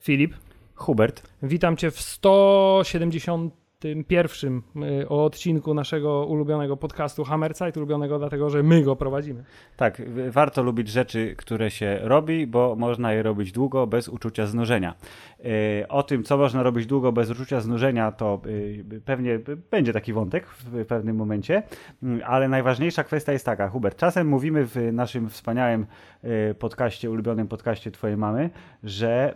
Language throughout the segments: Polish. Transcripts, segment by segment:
Filip. Hubert. Witam Cię w 170 tym pierwszym y, odcinku naszego ulubionego podcastu Hammerside, ulubionego dlatego, że my go prowadzimy. Tak, warto lubić rzeczy, które się robi, bo można je robić długo, bez uczucia znużenia. Y, o tym, co można robić długo, bez uczucia znużenia, to y, pewnie będzie taki wątek w pewnym momencie, mm, ale najważniejsza kwestia jest taka, Hubert, czasem mówimy w naszym wspaniałym podcaście, ulubionym podcaście Twojej mamy, że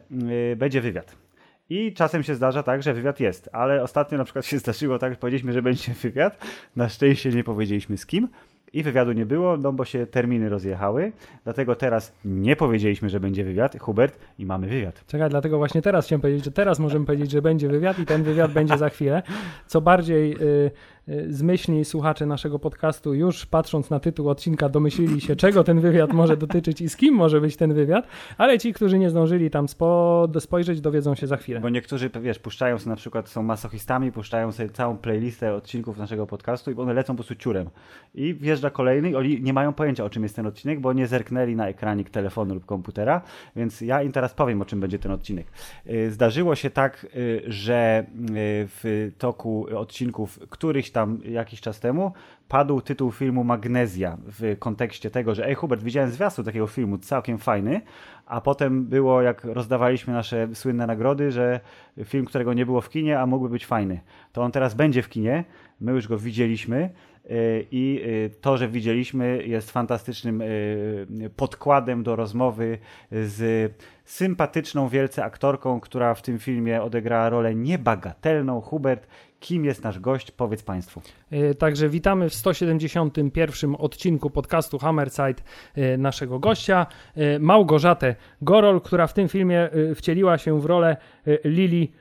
będzie wywiad. I czasem się zdarza tak, że wywiad jest, ale ostatnio na przykład się zdarzyło tak, że powiedzieliśmy, że będzie wywiad. Na szczęście nie powiedzieliśmy z kim i wywiadu nie było, no bo się terminy rozjechały. Dlatego teraz nie powiedzieliśmy, że będzie wywiad, Hubert, i mamy wywiad. Czekaj, dlatego właśnie teraz chciałem powiedzieć, że teraz możemy powiedzieć, że będzie wywiad i ten wywiad będzie za chwilę. Co bardziej. Yy zmyślni słuchacze naszego podcastu już patrząc na tytuł odcinka domyślili się, czego ten wywiad może dotyczyć i z kim może być ten wywiad, ale ci, którzy nie zdążyli tam spo, spojrzeć, dowiedzą się za chwilę. Bo niektórzy, wiesz, puszczają sobie na przykład, są masochistami, puszczają sobie całą playlistę odcinków naszego podcastu i one lecą po prostu ciurem. I wjeżdża kolejny, oni nie mają pojęcia o czym jest ten odcinek, bo nie zerknęli na ekranik telefonu lub komputera, więc ja im teraz powiem o czym będzie ten odcinek. Y, zdarzyło się tak, y, że y, w toku odcinków któryś tam jakiś czas temu padł tytuł filmu Magnezja w kontekście tego, że ej Hubert, widziałem zwiastun takiego filmu, całkiem fajny, a potem było jak rozdawaliśmy nasze słynne nagrody, że film, którego nie było w kinie, a mógłby być fajny. To on teraz będzie w kinie, my już go widzieliśmy y, i y, to, że widzieliśmy jest fantastycznym y, podkładem do rozmowy z sympatyczną wielce aktorką, która w tym filmie odegrała rolę niebagatelną. Hubert, kim jest nasz gość? Powiedz Państwu. E, także witamy w 171 odcinku podcastu Hammerside e, naszego gościa, e, Małgorzatę Gorol, która w tym filmie wcieliła się w rolę Lili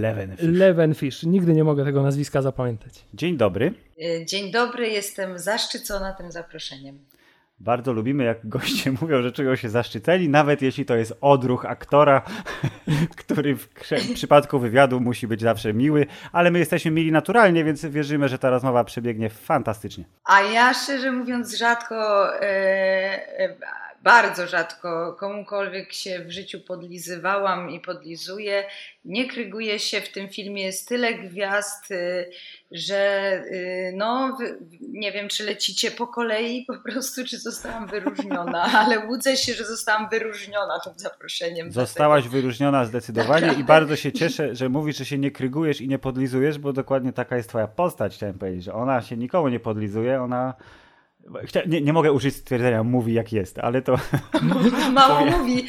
Levenfish. Levenfish. Nigdy nie mogę tego nazwiska zapamiętać. Dzień dobry. Dzień dobry, jestem zaszczycona tym zaproszeniem. Bardzo lubimy, jak goście mówią, że czują się zaszczyceni, nawet jeśli to jest odruch aktora, który w przypadku wywiadu musi być zawsze miły, ale my jesteśmy mili naturalnie, więc wierzymy, że ta rozmowa przebiegnie fantastycznie. A ja szczerze mówiąc rzadko, e, e, bardzo rzadko komukolwiek się w życiu podlizywałam i podlizuję. Nie kryguję się, w tym filmie jest tyle gwiazd, y, że y, no, nie wiem, czy lecicie po kolei po prostu, czy zostałam wyróżniona, ale łudzę się, że zostałam wyróżniona tym zaproszeniem. Zostałaś wyróżniona zdecydowanie i bardzo się cieszę, że mówisz, że się nie krygujesz i nie podlizujesz, bo dokładnie taka jest twoja postać, chciałem powiedzieć, że ona się nikomu nie podlizuje, ona nie, nie mogę użyć stwierdzenia mówi jak jest, ale to... Mało mówi.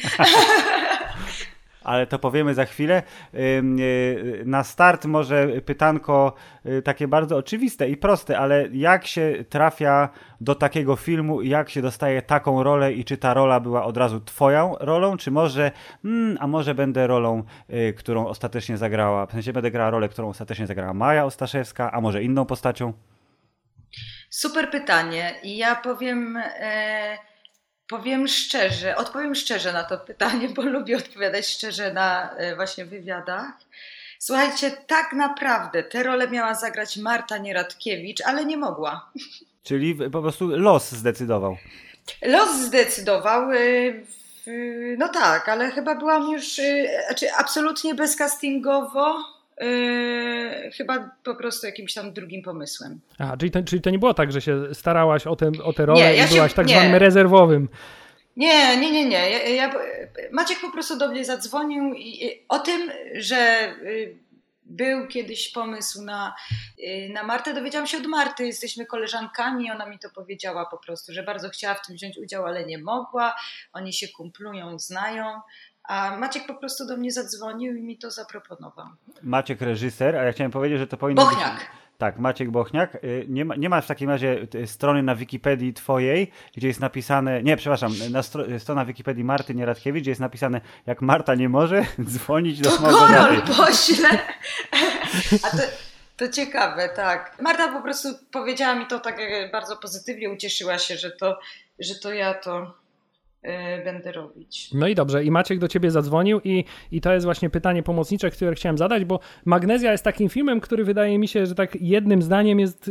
ale to powiemy za chwilę. Y, na start może pytanko y, takie bardzo oczywiste i proste, ale jak się trafia do takiego filmu, jak się dostaje taką rolę i czy ta rola była od razu twoją rolą, czy może, hmm, a może będę rolą, y, którą ostatecznie zagrała, w sensie będę grała rolę, którą ostatecznie zagrała Maja Ostaszewska, a może inną postacią? Super pytanie i ja powiem, e, powiem szczerze, odpowiem szczerze na to pytanie, bo lubię odpowiadać szczerze na e, właśnie wywiadach. Słuchajcie, tak naprawdę tę rolę miała zagrać Marta Nieradkiewicz, ale nie mogła. Czyli po prostu los zdecydował. Los zdecydował. E, no tak, ale chyba byłam już e, znaczy absolutnie bezcastingowo Yy, chyba po prostu jakimś tam drugim pomysłem. A, czyli to, czyli to nie było tak, że się starałaś o, te, o tę rolę nie, ja i byłaś się, tak nie. zwanym rezerwowym. Nie, nie, nie, nie. Ja, ja, Maciek po prostu do mnie zadzwonił i, i o tym, że y, był kiedyś pomysł na, y, na Martę, dowiedziałam się od Marty, jesteśmy koleżankami, ona mi to powiedziała po prostu, że bardzo chciała w tym wziąć udział, ale nie mogła. Oni się kumplują, znają. A Maciek po prostu do mnie zadzwonił i mi to zaproponował. Maciek reżyser, a ja chciałem powiedzieć, że to powinno Bochniak. być... Tak, Maciek Bochniak. Y, nie ma, nie ma w takim razie y, strony na Wikipedii twojej, gdzie jest napisane, nie, przepraszam, na stro, strona Wikipedii Marty Nieradkiewicz, gdzie jest napisane, jak Marta nie może dzwonić do Małgorzaty. To pośle. A to, to ciekawe, tak. Marta po prostu powiedziała mi to tak bardzo pozytywnie, ucieszyła się, że to, że to ja to będę robić. No i dobrze, i Maciek do ciebie zadzwonił i, i to jest właśnie pytanie pomocnicze, które chciałem zadać, bo Magnezja jest takim filmem, który wydaje mi się, że tak jednym zdaniem jest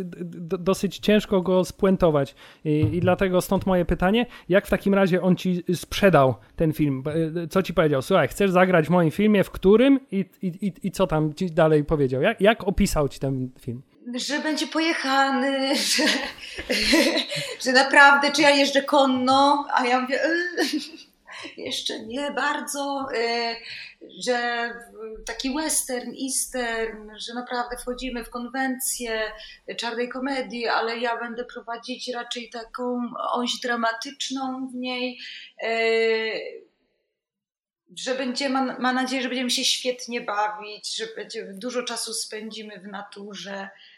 dosyć ciężko go spuentować I, i dlatego stąd moje pytanie, jak w takim razie on ci sprzedał ten film? E, co ci powiedział? Słuchaj, chcesz zagrać w moim filmie, w którym i, i, i co tam ci dalej powiedział? Jak, jak opisał ci ten film? Że będzie pojechany, że, że naprawdę, czy ja jeżdżę konno, a ja mówię, jeszcze nie bardzo, e, że taki western, eastern, że naprawdę wchodzimy w konwencję czarnej komedii, ale ja będę prowadzić raczej taką oś dramatyczną w niej e, że będzie, ma, ma nadzieję, że będziemy się świetnie bawić, że będzie, dużo czasu spędzimy w naturze, Y,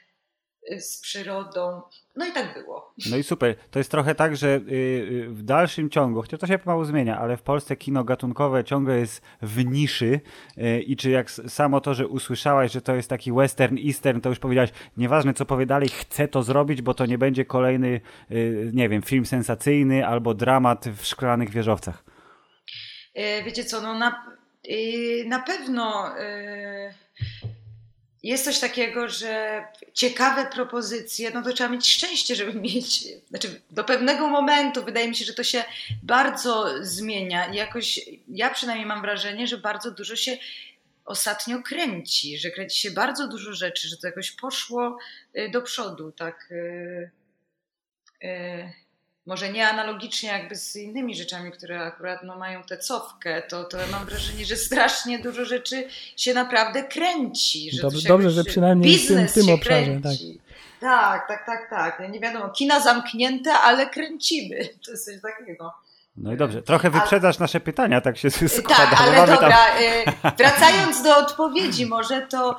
z przyrodą. No i tak było. No i super. To jest trochę tak, że y, y, w dalszym ciągu, chociaż to się pomału zmienia, ale w Polsce kino gatunkowe ciągle jest w niszy i czy jak samo to, że usłyszałaś, że to jest taki western, eastern, to już powiedziałaś, nieważne co powie dalej, chcę to zrobić, bo to nie będzie kolejny, nie wiem, film sensacyjny albo dramat w szklanych wieżowcach. Wiecie co, no na, na pewno jest coś takiego, że ciekawe propozycje, no to trzeba mieć szczęście, żeby mieć, znaczy do pewnego momentu wydaje mi się, że to się bardzo zmienia jakoś, ja przynajmniej mam wrażenie, że bardzo dużo się ostatnio kręci, że kręci się bardzo dużo rzeczy, że to jakoś poszło y, do przodu, tak. Yy, yy może nie analogicznie jakby z innymi rzeczami, które akurat no, mają tę cofkę, to, to mam wrażenie, że strasznie dużo rzeczy się naprawdę kręci. Że dobrze, dobrze że przynajmniej w tym, tym obszarze. Tak. tak, tak, tak, tak. Nie wiadomo, kina zamknięte, ale kręcimy. To jest coś takiego. No i dobrze, trochę wyprzedzasz ale, nasze pytania, tak się składa. Tak, ale dobra, tam... Y, wracając do odpowiedzi może, to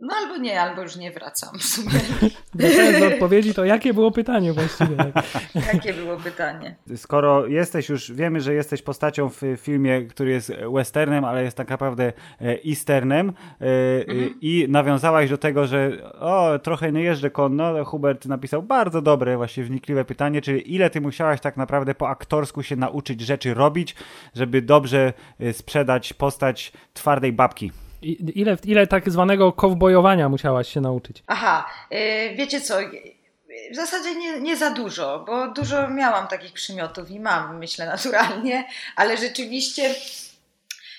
no albo nie, albo już nie wracam w sumie. Wracając do odpowiedzi, to jakie było pytanie właściwie? Tak? jakie było pytanie? Skoro jesteś już, wiemy, że jesteś postacią w filmie, który jest westernem, ale jest tak naprawdę e, easternem e, mhm. i nawiązałaś do tego, że o, trochę nie jeżdżę konno, Hubert napisał bardzo dobre, właśnie wnikliwe pytanie, czyli ile ty musiałaś tak naprawdę po aktorsku się nauczyć rzeczy robić, żeby dobrze e, sprzedać postać twardej babki? Ile, ile tak zwanego kowbojowania musiałaś się nauczyć? Aha, yy, wiecie co, w zasadzie nie, nie za dużo, bo dużo miałam takich przymiotów i mam, myślę, naturalnie, ale rzeczywiście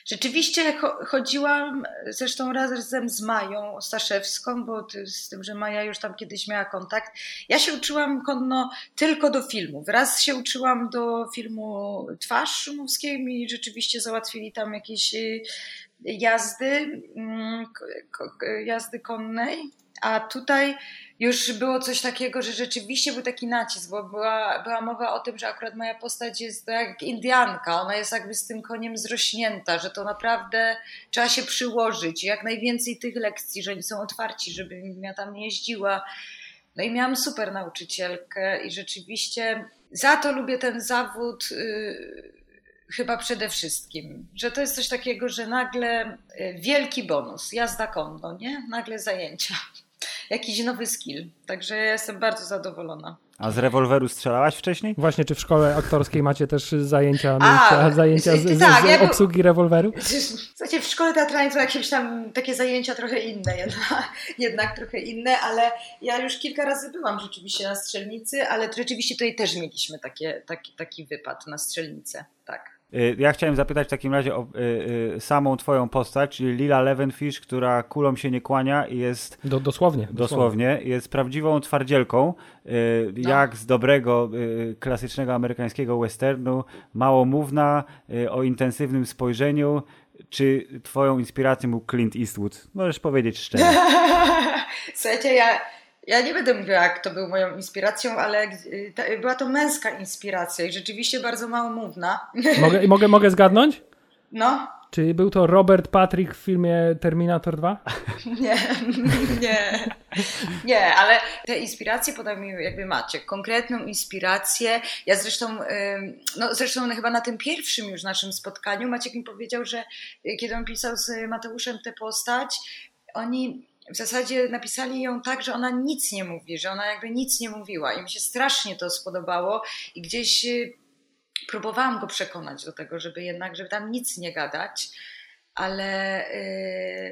Rzeczywiście chodziłam zresztą razem z Mają Staszewską, bo z tym, że Maja już tam kiedyś miała kontakt. Ja się uczyłam konno tylko do filmów. Raz się uczyłam do filmu Twarz Szumowskiej i rzeczywiście załatwili tam jakieś y, jazdy, mm, jazdy konnej, a tutaj już było coś takiego, że rzeczywiście był taki nacisk, bo była, była mowa o tym, że akurat moja postać jest jak Indianka, ona jest jakby z tym koniem zrośnięta, że to naprawdę trzeba się przyłożyć, jak najwięcej tych lekcji, że oni są otwarci, żeby ja tam jeździła. No i miałam super nauczycielkę i rzeczywiście za to lubię ten zawód. Yy, chyba przede wszystkim, że to jest coś takiego, że nagle y, wielki bonus, jazda konno, nie? Nagle zajęcia, jakiś nowy skill. Także ja jestem bardzo zadowolona. A z rewolweru strzelałaś wcześniej? Właśnie, czy w szkole aktorskiej macie też zajęcia, A, zajęcia z, z, tak, z obsługi rewolweru? Słuchajcie, w szkole teatralnej to jakieś tam takie zajęcia trochę inne, jednak, jednak trochę inne, ale ja już kilka razy byłam rzeczywiście na strzelnicy, ale rzeczywiście tutaj też mieliśmy takie, taki, taki wypad na strzelnicę, tak. Y, ja chciałem zapytać w takim razie o y, y, samą twoją postać, czyli Lila Levenfish, która kulą się nie kłania i jest... Do, dosłownie, dosłownie. Dosłownie. Jest prawdziwą twardzielką, y, no. jak z dobrego, y, klasycznego amerykańskiego westernu, małomówna, y, o intensywnym spojrzeniu. Czy twoją inspiracją był Clint Eastwood? Możesz powiedzieć szczerze. Słuchajcie, ja ja nie będę mówiła, jak to był moją inspiracją, ale była to męska inspiracja i rzeczywiście bardzo małomówna. Mogę, mogę, mogę zgadnąć? No. Czy był to Robert Patrick w filmie Terminator 2? Nie, nie, nie, ale te inspiracje podał mi jakby macie, konkretną inspirację. Ja zresztą, no zresztą chyba na tym pierwszym już naszym spotkaniu Maciek mi powiedział, że kiedy on pisał z Mateuszem tę postać, oni w zasadzie napisali ją tak, że ona nic nie mówi, że ona jakby nic nie mówiła. I mi się strasznie to spodobało i gdzieś y, próbowałam go przekonać do tego, żeby jednak, żeby tam nic nie gadać, ale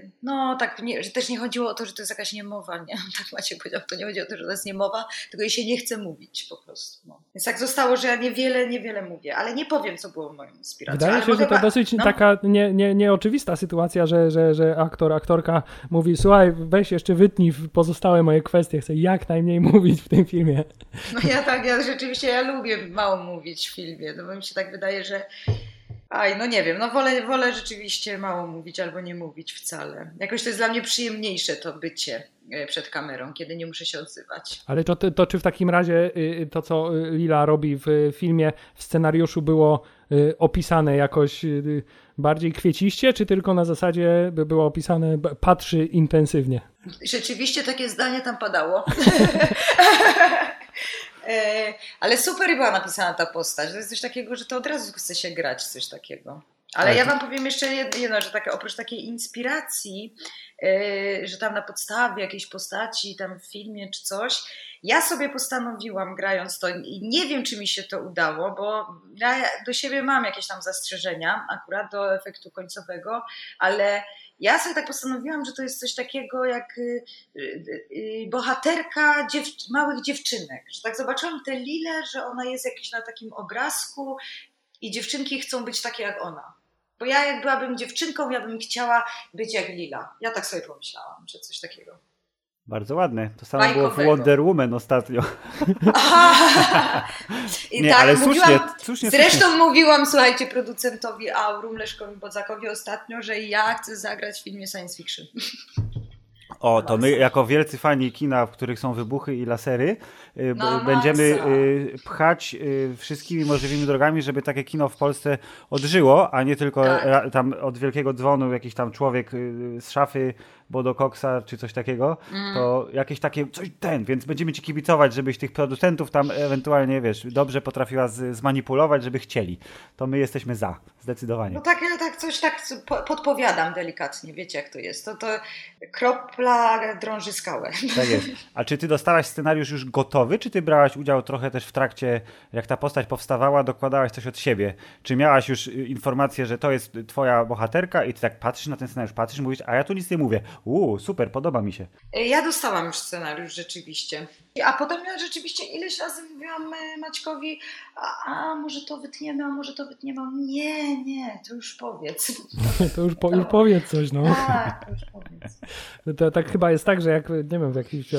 yy, no tak, nie, że też nie chodziło o to, że to jest jakaś niemowa, nie? Tak Macie powiedział, to nie chodzi o to, że to jest niemowa, tylko jej się nie chce mówić po prostu. No. Więc tak zostało, że ja niewiele, niewiele mówię, ale nie powiem, co było moją inspiracją. Wydaje ale się, że to mogę- dosyć no. taka nie, nie, nieoczywista sytuacja, że, że, że aktor, aktorka mówi, słuchaj, weź jeszcze wytnij w pozostałe moje kwestie, chcę jak najmniej mówić w tym filmie. No ja tak, ja rzeczywiście ja lubię mało mówić w filmie, no bo mi się tak wydaje, że aj, no nie wiem, no wolę, wolę rzeczywiście mało mówić albo nie mówić wcale. Jakoś to jest dla mnie przyjemniejsze to bycie e, przed kamerą, kiedy nie muszę się odzywać. Ale to, to, czy w takim razie y, to, co y, Lila robi w y, filmie, w scenariuszu było y, opisane jakoś y, bardziej kwieciście, czy tylko na zasadzie by było opisane patrzy intensywnie? Rzeczywiście takie zdanie tam padało. E, Ale super była napisana ta postać. To jest coś takiego, że to od razu chce się grać coś takiego. Ale Ale ja wam powiem jeszcze jed- jedno, że tak, oprócz takiej inspiracji, e, że tam na podstawie jakiejś postaci, tam w filmie czy coś, ja sobie postanowiłam grając to i nie wiem, czy mi się to udało, bo ja do siebie mam jakieś tam zastrzeżenia akurat do efektu końcowego, ale ja sobie tak postanowiłam, że to jest coś takiego jak y, y, y, bohaterka małych dziewczynek. Że tak zobaczyłam tę Lilę, że ona jest jakiś na takim obrazku i dziewczynki chcą być takie jak ona. Bo ja jak byłabym dziewczynką, ja bym chciała być jak Lila. Ja tak sobie pomyślałam, że coś takiego. Bardzo ładne. To samo było w Bajkowego. Wonder Woman ostatnio. I Nie, tak, ale mówiłam, słusznie, słusznie, Zresztą słusznie. mówiłam, słuchajcie, producentowi Aurum, Leszkowi Bodzakowi ostatnio, że ja chcę zagrać w filmie science fiction. O, to my jako wielcy fani kina, w których są wybuchy i lasery, y, b- No, będziemy masa. y, pchać y, wszystkimi możliwymi drogami, żeby takie kino w Polsce odżyło, a nie tylko Tak. tam od wielkiego dzwonu jakiś tam człowiek z szafy Bodo Coxa czy coś takiego, Mm. to jakieś takie, coś ten, więc będziemy ci kibicować, żebyś tych producentów tam ewentualnie, wiesz, dobrze potrafiła z, zmanipulować, żeby chcieli. To my jesteśmy za, zdecydowanie. No tak, ja tak coś tak po- podpowiadam delikatnie, wiecie jak to jest. To, to kropla drąży skałę. Tak jest. A czy ty dostałaś scenariusz już gotowy, czy ty brałaś udział trochę też w trakcie, jak ta postać powstawała, dokładałaś coś od siebie? Czy miałaś już y, informację, że to jest twoja bohaterka i ty tak patrzysz na ten scenariusz, patrzysz, mówisz, a ja tu nic nie mówię. Uuu, super, podoba mi się. Ja dostałam już scenariusz rzeczywiście. A potem ja rzeczywiście ileś razy mówiłam e, Maćkowi, a, a może to wytniemy, a może to wytniemy. Nie, nie, to już powiedz. To już, po, już powiedz coś, no. Tak, to już powiedz. To tak chyba jest tak, że jak, nie wiem, w jakichś e,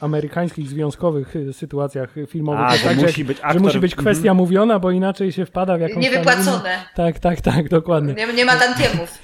amerykańskich związkowych e, sytuacach filmowych A, że tak, musi że, być że aktor- musi być kwestia Mhm. mówiona, bo inaczej się wpada w jakąś tam Niewypłacone. inną- Tak, tak, tak, dokładnie. Nie, nie ma tantiemów.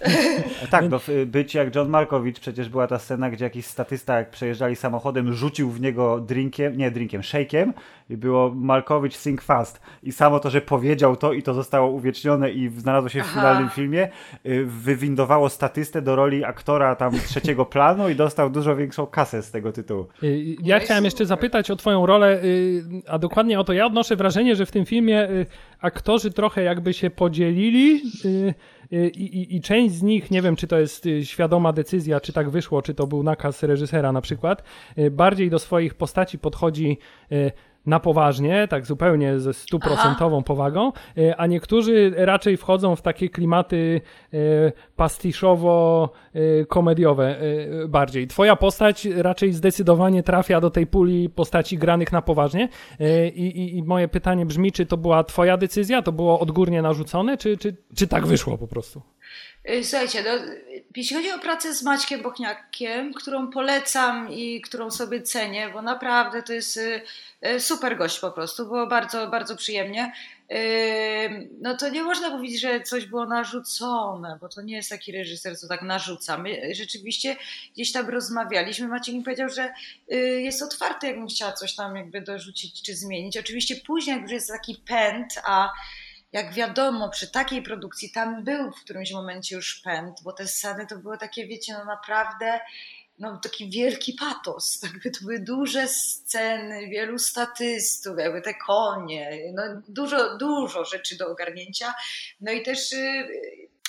Tak, no, być jak John Malkowicz, przecież była ta scena, gdzie jakiś statysta, jak przejeżdżali samochodem, rzucił w niego drinkiem, nie drinkiem, shake'iem i było Malkowicz sing fast. I samo to, że powiedział to i to zostało uwiecznione i znalazło się w Aha. finalnym filmie, y, wywindowało statystę do roli aktora tam trzeciego planu i dostał dużo większą kasę z tego tytułu. Y, Ja No i chciałem jeszcze zapytać o Twoją rolę, y, a dokładnie o to. Ja odnoszę wrażenie, że w tym filmie y, aktorzy trochę jakby się podzielili y, y, i, i, i część z nich, nie wiem czy to jest y, świadoma decyzja, czy tak wyszło, czy to był nakaz reżysera na przykład, y, bardziej do swoich postaci podchodzi y, na poważnie, tak zupełnie ze stuprocentową powagą, y, a niektórzy raczej wchodzą w takie klimaty y, pastiszowo-komediowe y, bardziej. Twoja postać raczej zdecydowanie trafia do tej puli postaci granych na poważnie i, i, i moje pytanie brzmi, czy to była twoja decyzja, to było odgórnie narzucone, czy, czy, czy tak wyszło po prostu? Y, Słuchajcie, no, jeśli chodzi o pracę z Maćkiem Bochniakiem, którą polecam i którą sobie cenię, bo naprawdę to jest y, y, super gość po prostu, było bardzo, bardzo przyjemnie, no to nie można mówić, że coś było narzucone, bo to nie jest taki reżyser, co tak narzuca. My rzeczywiście gdzieś tam rozmawialiśmy, Maciek mi powiedział, że jest otwarty, jakbym chciała coś tam jakby dorzucić czy zmienić. Oczywiście później, jak już jest taki pęd, a jak wiadomo, przy takiej produkcji tam był w którymś momencie już pęd, bo te sceny to było takie, wiecie, no naprawdę no, taki wielki patos. Jakby to były duże sceny, wielu statystów, jakby te konie, no, dużo, dużo rzeczy do ogarnięcia. No i też y,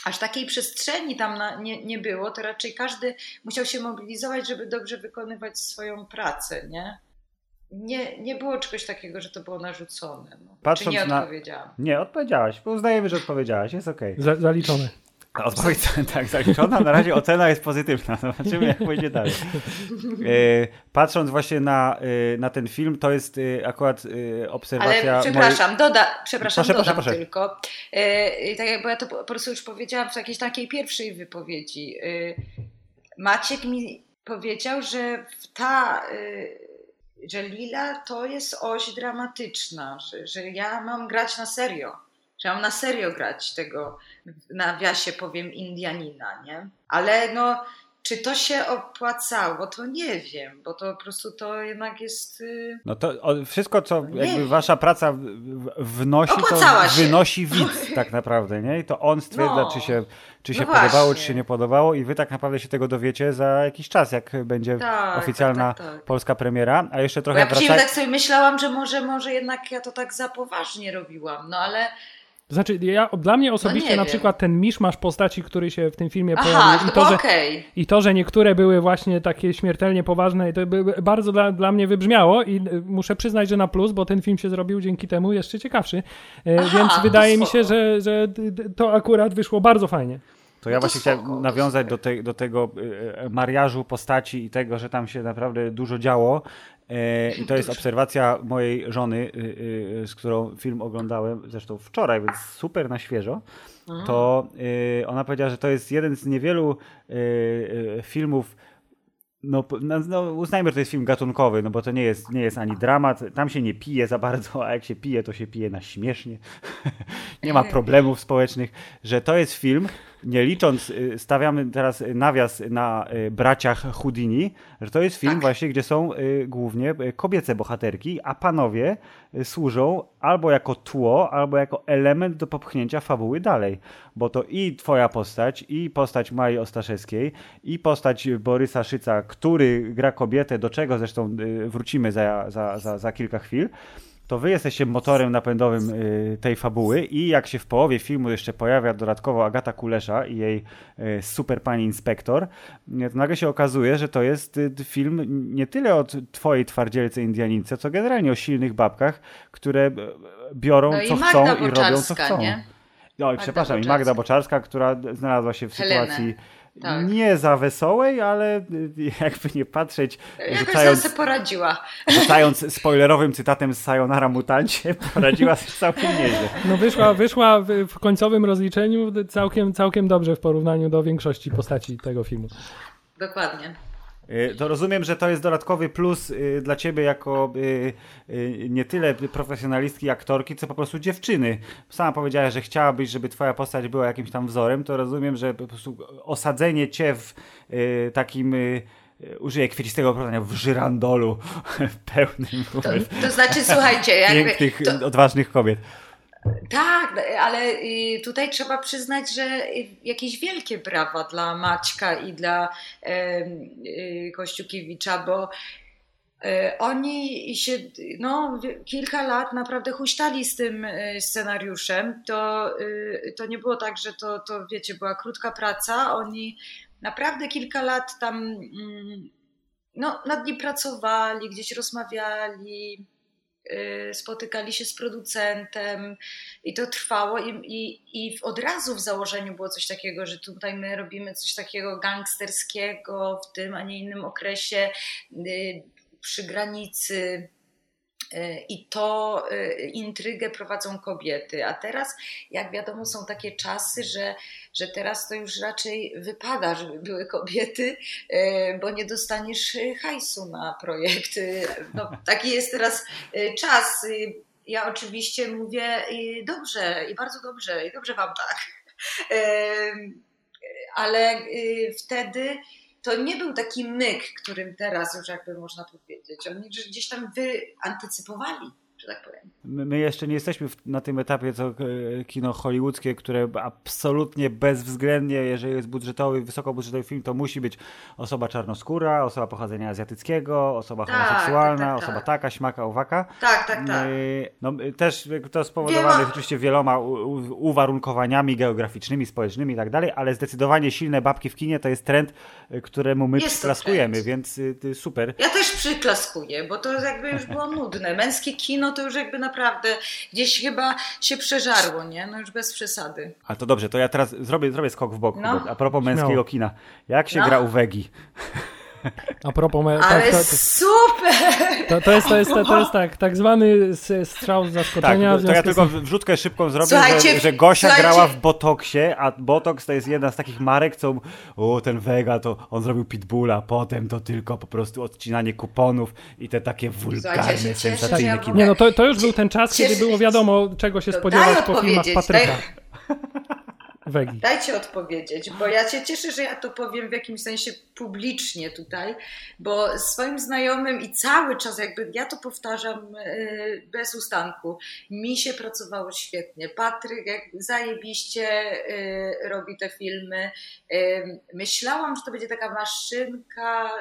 aż takiej przestrzeni tam na, nie, nie było, to raczej każdy musiał się mobilizować, żeby dobrze wykonywać swoją pracę, nie? Nie, nie było czegoś takiego, że to było narzucone. No. Patrząc Czy nie na- odpowiedziałam? Nie, odpowiedziałaś. bo Uznajemy, że odpowiedziałaś. Jest okej. Za, zaliczone. Odpowiedź tak zaliczona. Na razie ocena jest pozytywna. Zobaczymy, jak pójdzie dalej. E, patrząc właśnie na, e, na ten film, to jest e, akurat obserwacja. Ale przepraszam, doda, przepraszam, Proszę, proszę, dodam proszę. tylko. E, tak jak, bo ja to po prostu już powiedziałam w jakiejś takiej pierwszej wypowiedzi. Maciek mi powiedział, że ta, że Lila to jest oś dramatyczna, że, że ja mam grać na serio. Że mam na serio grać tego, w nawiasie powiem, Indianina, nie? Ale no, czy to się opłacało, to nie wiem, bo to po prostu to jednak jest... y, No to wszystko, co Nie jakby wasza praca wnosi, to Opłacała się. wynosi widz tak naprawdę, nie? I to on stwierdza, No. czy się, czy się No podobało, właśnie. czy się nie podobało i wy tak naprawdę się tego dowiecie za jakiś czas, jak będzie Tak, oficjalna tak, tak, tak. polska premiera, a jeszcze Bo trochę ja później wracaj... tak sobie myślałam, że może, może jednak ja to tak za poważnie robiłam, no ale To znaczy, ja, dla mnie osobiście nie na wiem. przykład ten miszmasz postaci, który się w tym filmie aha, pojawił i to, że, okej. i to, że niektóre były właśnie takie śmiertelnie poważne, to by, by- bardzo dla, dla mnie wybrzmiało i y, muszę przyznać, że na plus, bo ten film się zrobił dzięki temu jeszcze ciekawszy. E, Aha, Więc wydaje mi się, że, że to akurat wyszło bardzo fajnie. To ja No to właśnie spoko, chciałem nawiązać do, te, do tego e, mariażu postaci i tego, że tam się naprawdę dużo działo. E, I to jest obserwacja mojej żony, e, e, z którą film oglądałem zresztą wczoraj, więc super na świeżo. To e, ona powiedziała, że to jest jeden z niewielu filmów. No, no, no, uznajmy, że to jest film gatunkowy, no bo to nie jest, nie jest ani dramat, tam się nie pije za bardzo, a jak się pije, to się pije na śmiesznie. nie ma problemów społecznych, że to jest film, nie licząc, y, stawiamy teraz nawias na y, braciach Houdini, że to jest film Tak. właśnie, gdzie są y, głównie y, kobiece bohaterki, a panowie y, służą albo jako tło, albo jako element do popchnięcia fabuły dalej. Bo to i twoja postać, i postać Mai Ostaszewskiej, i postać Borysa Szyca, który gra kobietę, do czego zresztą y, wrócimy za, za, za, za kilka chwil, to wy jesteście motorem napędowym y, tej fabuły i jak się w połowie filmu jeszcze pojawia dodatkowo Agata Kulesza i jej y, super pani inspektor, y, to nagle się okazuje, że to jest film nie tyle od twojej twardzielce Indianince, co generalnie o silnych babkach, które biorą No i co Magda chcą i robią co chcą. nie? No i przepraszam, i Boczarska. Magda Boczarska, która znalazła się w sytuacji Tak. nie za wesołej, ale y, jakby nie patrzeć, Jakoś rzucając, sobie poradziła. rzucając spoilerowym cytatem z Sayonara Mutancie, poradziła sobie całkiem nieźle. No wyszła, wyszła w, w końcowym rozliczeniu całkiem, całkiem dobrze w porównaniu do większości postaci tego filmu. Dokładnie. Y, To rozumiem, że to jest dodatkowy plus y, dla ciebie jako y, nie tyle profesjonalistki, aktorki, co po prostu dziewczyny. Sama powiedziałaś, że chciałabyś, żeby twoja postać była jakimś tam wzorem, to rozumiem, że po prostu osadzenie cię w takim użyję kwiecistego porównania, w żyrandolu pełnym To, to znaczy, słuchajcie, jakby... pięknych, To, odważnych kobiet. Tak, ale y, tutaj trzeba przyznać, że y, jakieś wielkie brawa dla Maćka i dla y, Kościukiewicza, bo y, oni się no, kilka lat naprawdę huśtali z tym y, scenariuszem. To, to nie było tak, że to, to wiecie, była krótka praca. Oni naprawdę kilka lat tam mm, no, nad nim pracowali, gdzieś rozmawiali, spotykali się z producentem i to trwało i, i, i od razu w założeniu było coś takiego, że tutaj my robimy coś takiego gangsterskiego w tym, a nie innym okresie y, przy granicy. Y, I to y, intrygę prowadzą kobiety. A teraz, jak wiadomo, są takie czasy, że, że teraz to już raczej wypada, żeby były kobiety, y, bo nie dostaniesz hajsu na projekt. Y, No, taki jest teraz czas. Ja oczywiście mówię dobrze i bardzo dobrze i dobrze wam tak. Ale wtedy to nie był taki myk, którym teraz już jakby można powiedzieć. Oni gdzieś tam wy antycypowali. Tak powiem. My, jeszcze nie jesteśmy na tym etapie, co e, kino hollywoodzkie, które absolutnie bezwzględnie, jeżeli jest budżetowy, wysokobudżetowy film, to musi być osoba czarnoskóra, osoba pochodzenia azjatyckiego, osoba Tak, homoseksualna, tak, tak, osoba tak. taka, śmaka, owaka. Tak, tak, tak. Y, No, y, też to spowodowane oczywiście wieloma uwarunkowaniami geograficznymi, społecznymi i tak dalej, ale zdecydowanie silne babki w kinie to jest trend, któremu my Jest przyklaskujemy, więc super. Ja też przyklaskuję, bo to jakby już było nudne. Męskie kino to już jakby naprawdę gdzieś chyba się przeżarło, nie? No już bez przesady. A to dobrze, to ja teraz zrobię, zrobię skok w bok. No. A propos męskiego Śmiało. kina. Jak się No. gra u Wegi? A propos, me- Ale tak, to, super! to, to, jest, to, jest, to jest tak, tak zwany strzał z Tak, zaskoczenia. w to ja tylko wrzutkę szybką zrobię, Słuchajcie, że, że Gosia słuchajcie. grała w Botoksie, a Botox to jest jedna z takich marek, co o, ten Vega to on zrobił Pitbulla, potem to tylko po prostu odcinanie kuponów i te takie wulgarne, sensacyjne ja kino. Nie no, to, to już był ten czas, kiedy było wiadomo, czego się To spodziewać po filmach Patryka daj- Wegi. Dajcie odpowiedzieć, bo ja się cieszę, że ja to powiem w jakimś sensie publicznie tutaj, bo swoim znajomym i cały czas jakby ja to powtarzam e, bez ustanku. Mi się pracowało świetnie. Patryk jak zajebiście e, robi te filmy. E, Myślałam, że to będzie taka maszynka,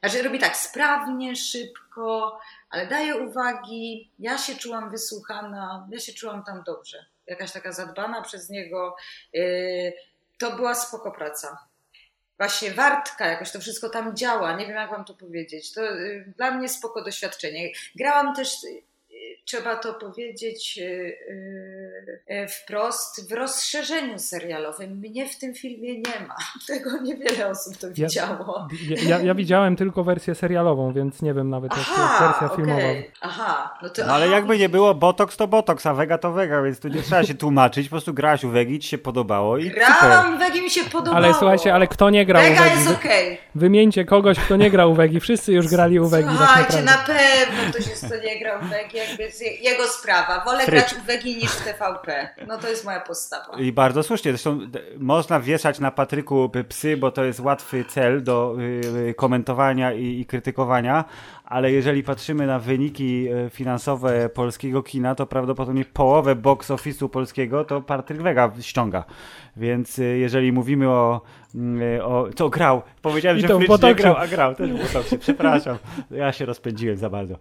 znaczy robi tak sprawnie, szybko, ale daje uwagi. Ja się czułam wysłuchana, ja się czułam tam dobrze. Jakaś taka zadbana przez niego. Yy, To była spoko praca. Właśnie wartka, jakoś to wszystko tam działa. Nie wiem, jak wam to powiedzieć. To yy, dla mnie spoko doświadczenie. Grałam też, trzeba to powiedzieć yy, yy, wprost, w rozszerzeniu serialowym. Mnie w tym filmie nie ma. Tego niewiele osób to Ja- widziało. Ja, ja, ja widziałem tylko wersję serialową, więc nie wiem nawet, jak to jest Aha, wersja filmowa. okej. Aha, no to No ale aha, jakby nie było, Botox to Botox, a Vega to Vega, więc tu nie trzeba się tłumaczyć, po prostu grałaś u Wegi, ci się podobało i. Grałam, Wegi mi się podobało. Ale słuchajcie, ale kto nie grał u Vega Wegi? jest okej. Wymieńcie kogoś, kto nie grał u Wegi. Wszyscy już grali u Wegi. tak Słuchajcie, naprawdę. na pewno ktoś jest, kto nie grał w Wegi, jakby z je- jego sprawa. Wolę Fryk. grać u Wegi niż w TVP. No to jest moja postawa. I bardzo słusznie, zresztą można wieszać na Patryku psy, bo to jest łatwy cel do y, y, komentowania i, i krytykowania, ale jeżeli patrzymy na wyniki y, finansowe polskiego kina, to prawdopodobnie połowę box office'u polskiego to Patryk Wega ściąga. Więc y, jeżeli mówimy o, mm, o co grał, powiedziałem, I że w nie grał, a grał też w Botoksie, przepraszam, ja się rozpędziłem za bardzo.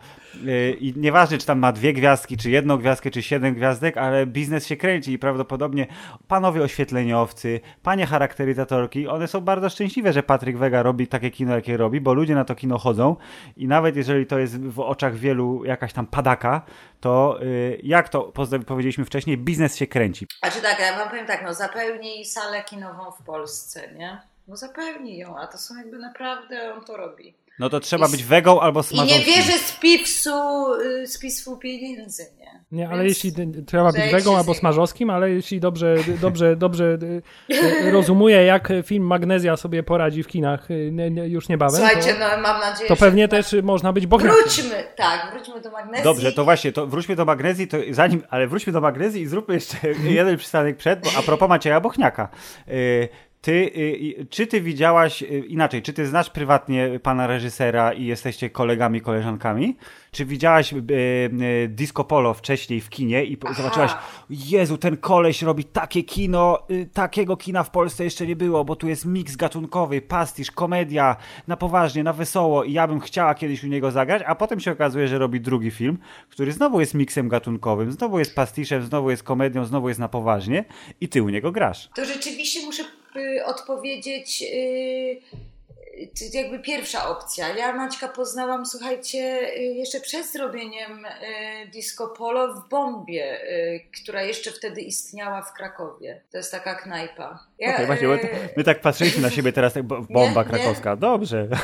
I nieważne, czy tam ma dwie gwiazdki, czy jedną gwiazdkę, czy siedem gwiazdek, ale biznes się kręci i prawdopodobnie panowie oświetleniowcy, panie charakteryzatorki, one są bardzo szczęśliwe, że Patryk Wega robi takie kino, jakie robi, bo ludzie na to kino chodzą i nawet jeżeli to jest w oczach wielu jakaś tam padaka, to y, jak to powiedzieliśmy wcześniej, biznes się kręci. Znaczy tak, ja wam powiem tak, no zapełnij salę kinową w Polsce, nie? No zapełnij ją, a to są jakby naprawdę, on to robi. No to trzeba I- być wegą albo I smażącym. nie bierze z PIPS-u, y, z PISF-u pieniędzy, nie? Nie, ale Więc- jeśli y, trzeba być wegą albo smażowskim, ale jeśli dobrze, dobrze, dobrze y, y, rozumuję, jak film Magnezja sobie poradzi w kinach y, nie, nie, już niebawem, Słuchajcie, to, no mam nadzieję, to że... pewnie też y, można być bochniakiem. Wróćmy, tak, wróćmy do magnezji. Dobrze, to właśnie, to wróćmy do magnezji, to zanim, ale wróćmy do magnezji i zróbmy jeszcze jeden przystanek przed, bo a propos Macieja Bochniaka. Ty, y, czy ty widziałaś, y, inaczej, czy ty znasz prywatnie pana reżysera i jesteście kolegami, koleżankami? Czy widziałaś y, Disco Polo wcześniej w kinie i Aha. zobaczyłaś, Jezu, ten koleś robi takie kino, y, takiego kina w Polsce jeszcze nie było, bo tu jest miks gatunkowy, pastisz, komedia, na poważnie, na wesoło i ja bym chciała kiedyś u niego zagrać, a potem się okazuje, że robi drugi film, który znowu jest miksem gatunkowym, znowu jest pastiszem, znowu jest komedią, znowu jest na poważnie i ty u niego grasz. To rzeczywiście muszę y, odpowiedzieć y, jakby pierwsza opcja. Ja Maćka poznałam, słuchajcie, jeszcze przed zrobieniem y, Disco Polo w Bombie, y, która jeszcze wtedy istniała w Krakowie. To jest taka knajpa. Ja, Okej, właśnie, my tak patrzyliśmy na siebie teraz, tak bo- bomba nie. krakowska, dobrze.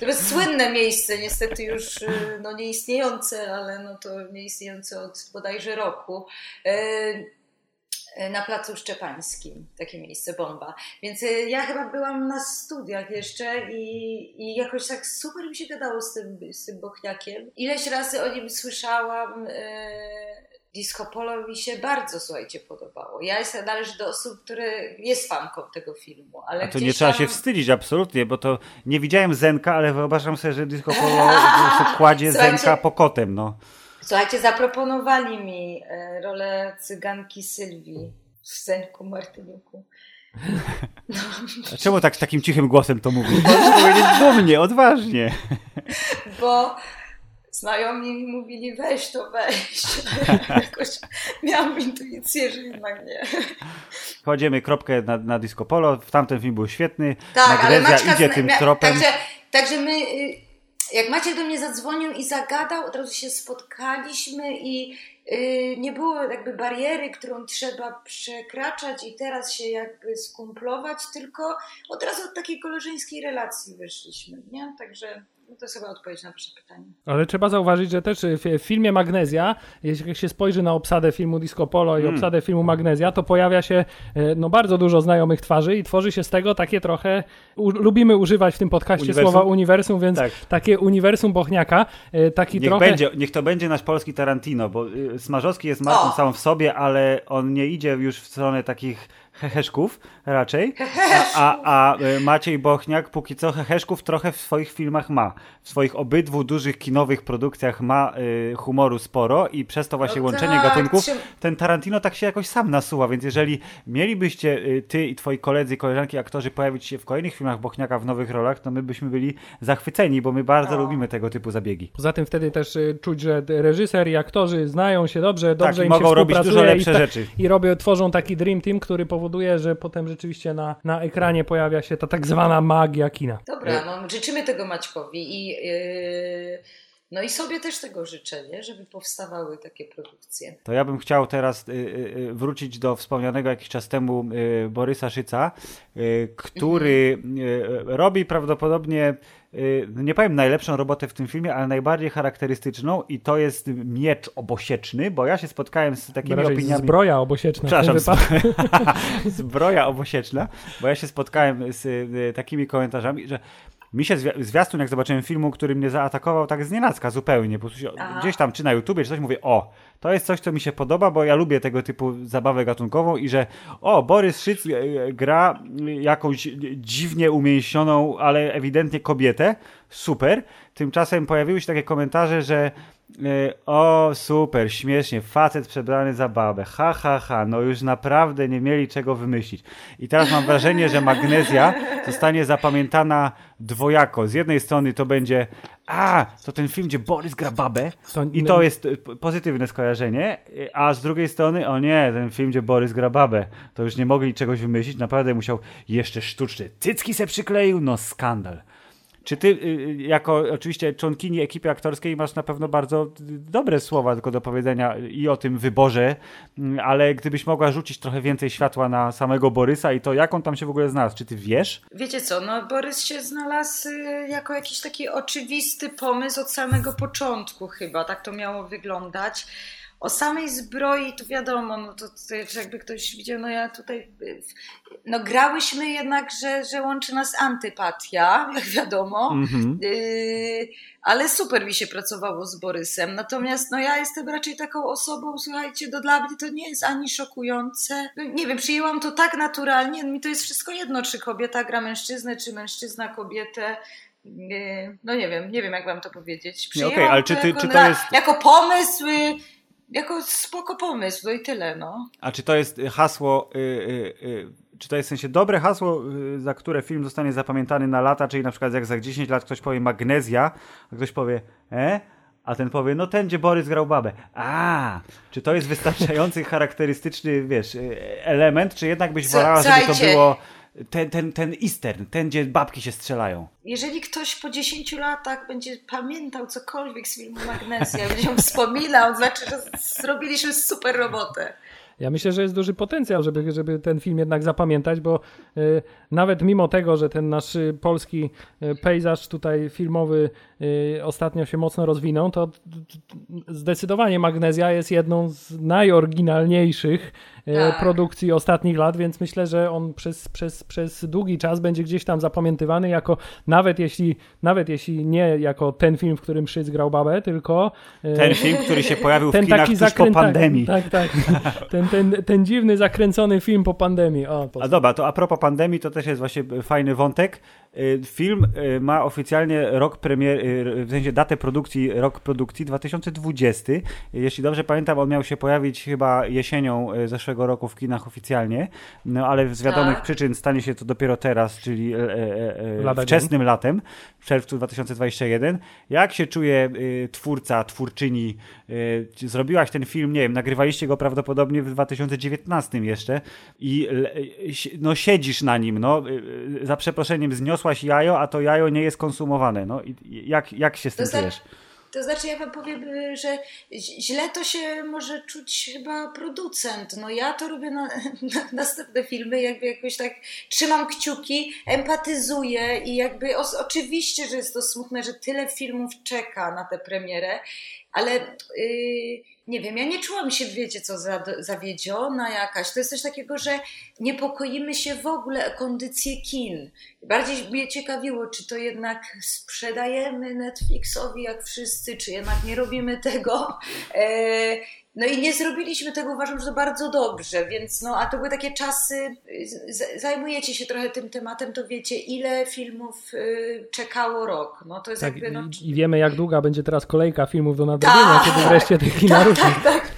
To jest słynne miejsce, niestety już no, nieistniejące, ale no to nieistniejące od bodajże roku. Na Placu Szczepańskim, takie miejsce bomba. Więc y, ja chyba byłam na studiach jeszcze i, i jakoś tak super mi się gadało z tym, z tym Bochniakiem. Ileś razy o nim słyszałam. y, Disco Polo mi się bardzo, słuchajcie, podobało. Ja jestem, należę do osób, które jest fanką tego filmu, ale A to nie trzeba tam... się wstydzić, absolutnie, bo to nie widziałem Zenka, ale wyobrażam sobie, że Disco Polo kładzie Zenka po kotem, no. Słuchajcie, zaproponowali mi e, rolę cyganki Sylwii w Zenku Martyniuku. A czemu tak z takim cichym głosem to mówisz? Możesz powiedzieć dumnie, odważnie. Bo znajomi mi mówili weź to weź. Jakoś miałam intuicję, że jednak nie. Kładziemy kropkę na, na Disco Polo, tamten film był świetny, Tak, ale Maćka idzie tym tropem. Także, także my, y, jak Maciek do mnie zadzwonił i zagadał, od razu się spotkaliśmy i y, nie było jakby bariery, którą trzeba przekraczać i teraz się jakby skumplować, tylko od razu od takiej koleżeńskiej relacji wyszliśmy, nie? Także to jest chyba odpowiedź na wasze pytanie. Ale trzeba zauważyć, że też w filmie Magnezja, jeśli się spojrzy na obsadę filmu Disco Polo i Mm. obsadę filmu Magnezja, to pojawia się e, no, bardzo dużo znajomych twarzy i tworzy się z tego takie trochę, u, lubimy używać w tym podcaście Uniwersum? słowa uniwersum, więc Tak. takie uniwersum Bochniaka, e, taki Niech, trochę... będzie, niech to będzie nasz polski Tarantino, bo y, Smarzowski jest marką O! samą w sobie, ale on nie idzie już w stronę takich heheszków raczej, a, a, a y, Maciej Bochniak póki co heheszków trochę w swoich filmach ma. W swoich obydwu dużych kinowych produkcjach ma y, humoru sporo i przez to właśnie No łączenie tak, gatunków ten Tarantino tak się jakoś sam nasuwa, więc jeżeli mielibyście y, ty i twoi koledzy i koleżanki aktorzy pojawić się w kolejnych filmach Bochniaka w nowych rolach, to my byśmy byli zachwyceni, bo my bardzo O. lubimy tego typu zabiegi. Poza tym wtedy też y, czuć, że reżyser i aktorzy znają się dobrze, dobrze Tak, i im mogą się robić dużo lepsze i, ta- rzeczy. I robią, tworzą taki dream team, który powoduje, że potem rzeczywiście na, na ekranie pojawia się ta tak zwana magia kina. Dobra, no życzymy tego Maćkowi i yy, no i sobie też tego życzę, nie? żeby powstawały takie produkcje. To ja bym chciał teraz y, y, y, wrócić do wspomnianego jakiś czas temu y, Borysa Szyca, y, który y, robi prawdopodobnie, y, nie powiem najlepszą robotę w tym filmie, ale najbardziej charakterystyczną i to jest miecz obosieczny, bo ja się spotkałem z takimi Raczej opiniami. zbroja obosieczna Przepraszam, zbroja obosieczna, bo ja się spotkałem z y, takimi komentarzami, że mi się zwi- zwiastun, jak zobaczyłem filmu, który mnie zaatakował tak z nienacka zupełnie, po prostu gdzieś tam, czy na YouTubie, czy coś, mówię, o, to jest coś, co mi się podoba, bo ja lubię tego typu zabawę gatunkową i że, o, Borys Szyc e, gra jakąś dziwnie umięśnioną, ale ewidentnie kobietę, super. Tymczasem pojawiły się takie komentarze, że e, o, super, śmiesznie, facet przebrany za babę, ha, ha, ha, no już naprawdę nie mieli czego wymyślić. I teraz mam wrażenie, że Magnezja zostanie zapamiętana dwojako. Z jednej strony to będzie, a, to ten film, gdzie Borys gra babę i to jest p- pozytywne skojarzenie, e, a z drugiej strony, o nie, ten film, gdzie Borys gra babę, to już nie mogli czegoś wymyślić, naprawdę musiał jeszcze sztuczne cycki se przykleił, no skandal. Czy ty, y, jako oczywiście członkini ekipy aktorskiej, masz na pewno bardzo y, dobre słowa tylko do powiedzenia i o tym wyborze, mm, ale gdybyś mogła rzucić trochę więcej światła na samego Borysa i to, jak on tam się w ogóle znalazł, czy ty wiesz? Wiecie co, no Borys się znalazł y, jako jakiś taki oczywisty pomysł od samego początku chyba, tak to miało wyglądać. O samej zbroi to wiadomo, no to, to jakby ktoś widział, no ja tutaj, y, no grałyśmy jednak, że, że łączy nas antypatia, jak wiadomo, Mhm. Yy, ale super mi się pracowało z Borysem. Natomiast no, ja jestem raczej taką osobą, słuchajcie, do dla mnie to nie jest ani szokujące. No, nie wiem, przyjęłam to tak naturalnie. Mi to jest wszystko jedno, czy kobieta gra mężczyznę, czy mężczyzna kobietę. Yy, no nie wiem, nie wiem jak wam to powiedzieć. Przyjęłam okej, ale to czy ty- jako, czy to jest- jako pomysł, jako spoko pomysł, no i tyle, no. A czy to jest hasło, y, y, y, czy to jest w sensie dobre hasło, y, za które film zostanie zapamiętany na lata, czyli na przykład jak za 10 lat ktoś powie magnezja, a ktoś powie, e? A ten powie, no ten, gdzie Borys grał babę. A, czy to jest wystarczający, charakterystyczny, wiesz, y, element, czy jednak byś wolała, żeby to było ten, ten, ten eastern, ten, gdzie babki się strzelają. Jeżeli ktoś po 10 latach będzie pamiętał cokolwiek z filmu Magnezja, będzie ją wspominał, znaczy, że zrobiliśmy super robotę. Ja myślę, że jest duży potencjał, żeby, żeby ten film jednak zapamiętać, bo y, nawet mimo tego, że ten nasz y, polski y, pejzaż tutaj filmowy y, ostatnio się mocno rozwinął, to t- t- zdecydowanie Magnezja jest jedną z najoryginalniejszych tak. produkcji ostatnich lat, więc myślę, że on przez, przez, przez długi czas będzie gdzieś tam zapamiętywany jako, nawet jeśli, nawet jeśli nie jako ten film, w którym Szyc grał babę, tylko... Ten film, który się pojawił w kinach zakręt, po pandemii. Tak, tak. tak. ten, ten, ten dziwny, zakręcony film po pandemii. O, a dobra, to a propos pandemii, to też jest właśnie fajny wątek. Y, film y, ma oficjalnie rok premier, y, w sensie datę produkcji, rok produkcji 2020. Jeśli dobrze pamiętam, on miał się pojawić chyba jesienią zeszłego roku w kinach oficjalnie, no ale z wiadomych tak. przyczyn stanie się to dopiero teraz, czyli e, e, e wczesnym latem, w czerwcu 2021. Jak się czuje twórca, twórczyni? Zrobiłaś ten film, nie wiem, nagrywaliście go prawdopodobnie w 2019 jeszcze i no siedzisz na nim, no za przeproszeniem zniosłeś zniosłaś jajo, a to jajo nie jest konsumowane. No jak, jak się z tym to czujesz? To znaczy, ja wam powiem, że źle to się może czuć chyba producent. No ja to robię na, na następne filmy, jakby jakoś tak trzymam kciuki, empatyzuję i jakby o, oczywiście, że jest to smutne, że tyle filmów czeka na tę premierę, ale yy, nie wiem, ja nie czułam się, wiecie co, zawiedziona jakaś. To jest coś takiego, że niepokoimy się w ogóle o kondycję kin. Bardziej mnie ciekawiło, czy to jednak sprzedajemy Netflixowi jak wszyscy, czy jednak nie robimy tego. No i nie zrobiliśmy tego, uważam, że to bardzo dobrze, więc no, a to były takie czasy, zajmujecie się trochę tym tematem, to wiecie, ile filmów y, czekało rok. No to jest tak, jakby, no... I wiemy, jak długa będzie teraz kolejka filmów do nadrobienia, tak, kiedy wreszcie te kina tak, tak, tak,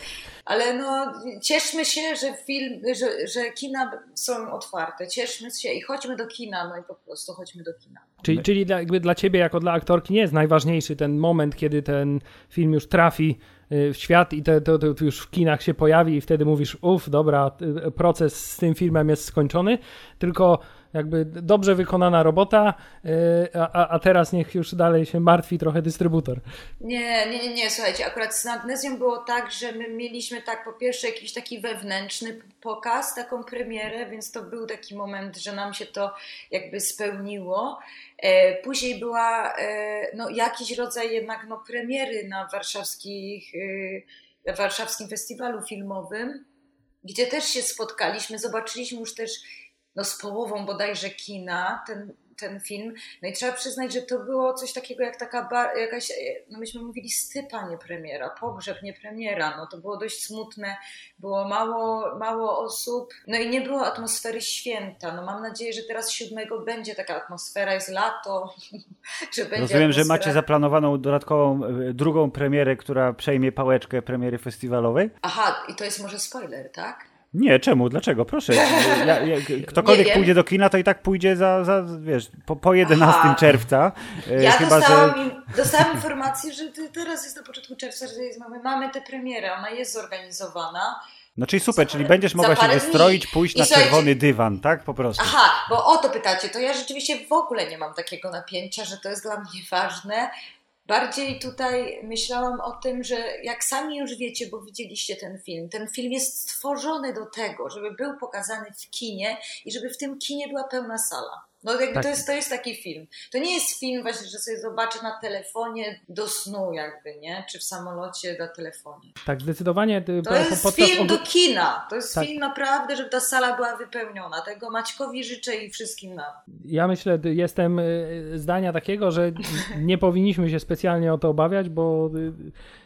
Ale no, cieszmy się, że film, że, że kina są otwarte, cieszmy się i chodźmy do kina, no i po prostu chodźmy do kina. Czyli, czyli dla, jakby dla ciebie, jako dla aktorki, nie jest najważniejszy ten moment, kiedy ten film już trafi w świat i to, to, to, już w kinach się pojawi i wtedy mówisz, uff, dobra, y, proces z tym filmem jest skończony, tylko jakby dobrze wykonana robota, y, a, a teraz niech już dalej się martwi trochę dystrybutor. Nie, nie, nie, nie, słuchajcie, akurat z Magnezją było tak, że my mieliśmy tak po pierwsze jakiś taki wewnętrzny pokaz, taką premierę, więc to był taki moment, że nam się to jakby spełniło. E, później była e, no, jakiś rodzaj jednak no, premiery na warszawskich, e, warszawskim festiwalu filmowym, gdzie też się spotkaliśmy, zobaczyliśmy już też no, z połową bodajże kina ten, ten film. No i trzeba przyznać, że to było coś takiego jak taka jakaś, no myśmy mówili stypa, nie premiera, pogrzeb, nie premiera. No to było dość smutne, było mało, mało osób, no i nie było atmosfery święta. No mam nadzieję, że teraz siódmego będzie taka atmosfera, jest lato, że będzie Rozumiem, atmosfera... że macie zaplanowaną dodatkową e, drugą premierę, która przejmie pałeczkę premiery festiwalowej? Aha, i to jest może spoiler, tak? Nie, czemu? Dlaczego? Proszę. Ja, ja, ktokolwiek pójdzie do kina, to i tak pójdzie za, za wiesz, po, po 11 Aha. czerwca. E, ja chyba, dostałam, że... dostałam informację, że teraz jest na początku czerwca, że jest, mamy, mamy tę premierę, ona jest zorganizowana. No czyli super, czyli będziesz mogła się wystroić, pójść I na czerwony dywan, tak? Po prostu. Aha, bo o to pytacie, to ja rzeczywiście w ogóle nie mam takiego napięcia, że to jest dla mnie ważne. Bardziej tutaj myślałam o tym, że jak sami już wiecie, bo widzieliście ten film, ten film jest stworzony do tego, żeby był pokazany w kinie i żeby w tym kinie była pełna sala. No jakby tak. to, jest, to jest taki film. To nie jest film właśnie, że sobie zobaczę na telefonie do snu jakby, nie? Czy w samolocie do telefonie. Tak, zdecydowanie. Y, to jest film do kina. To jest tak. film naprawdę, żeby ta sala była wypełniona. Tego Maćkowi życzę i wszystkim nam. Ja myślę, jestem y, zdania takiego, że nie powinniśmy się specjalnie o to obawiać, bo y, Y,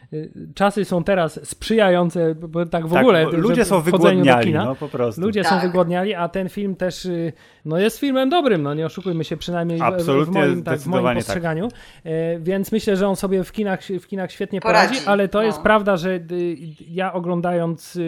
czasy są teraz sprzyjające, bo tak w tak, ogóle. Ludzie są wygłodniali, no po prostu. Ludzie tak. są wygłodniali, a ten film też y, no, jest filmem dobrym, no nie oszukujmy się, przynajmniej w, w, moim, tak, w moim tak. postrzeganiu. Tak. Więc myślę, że on sobie w kinach, w kinach świetnie poradzi, poradzi ale to no. jest prawda, że ja oglądając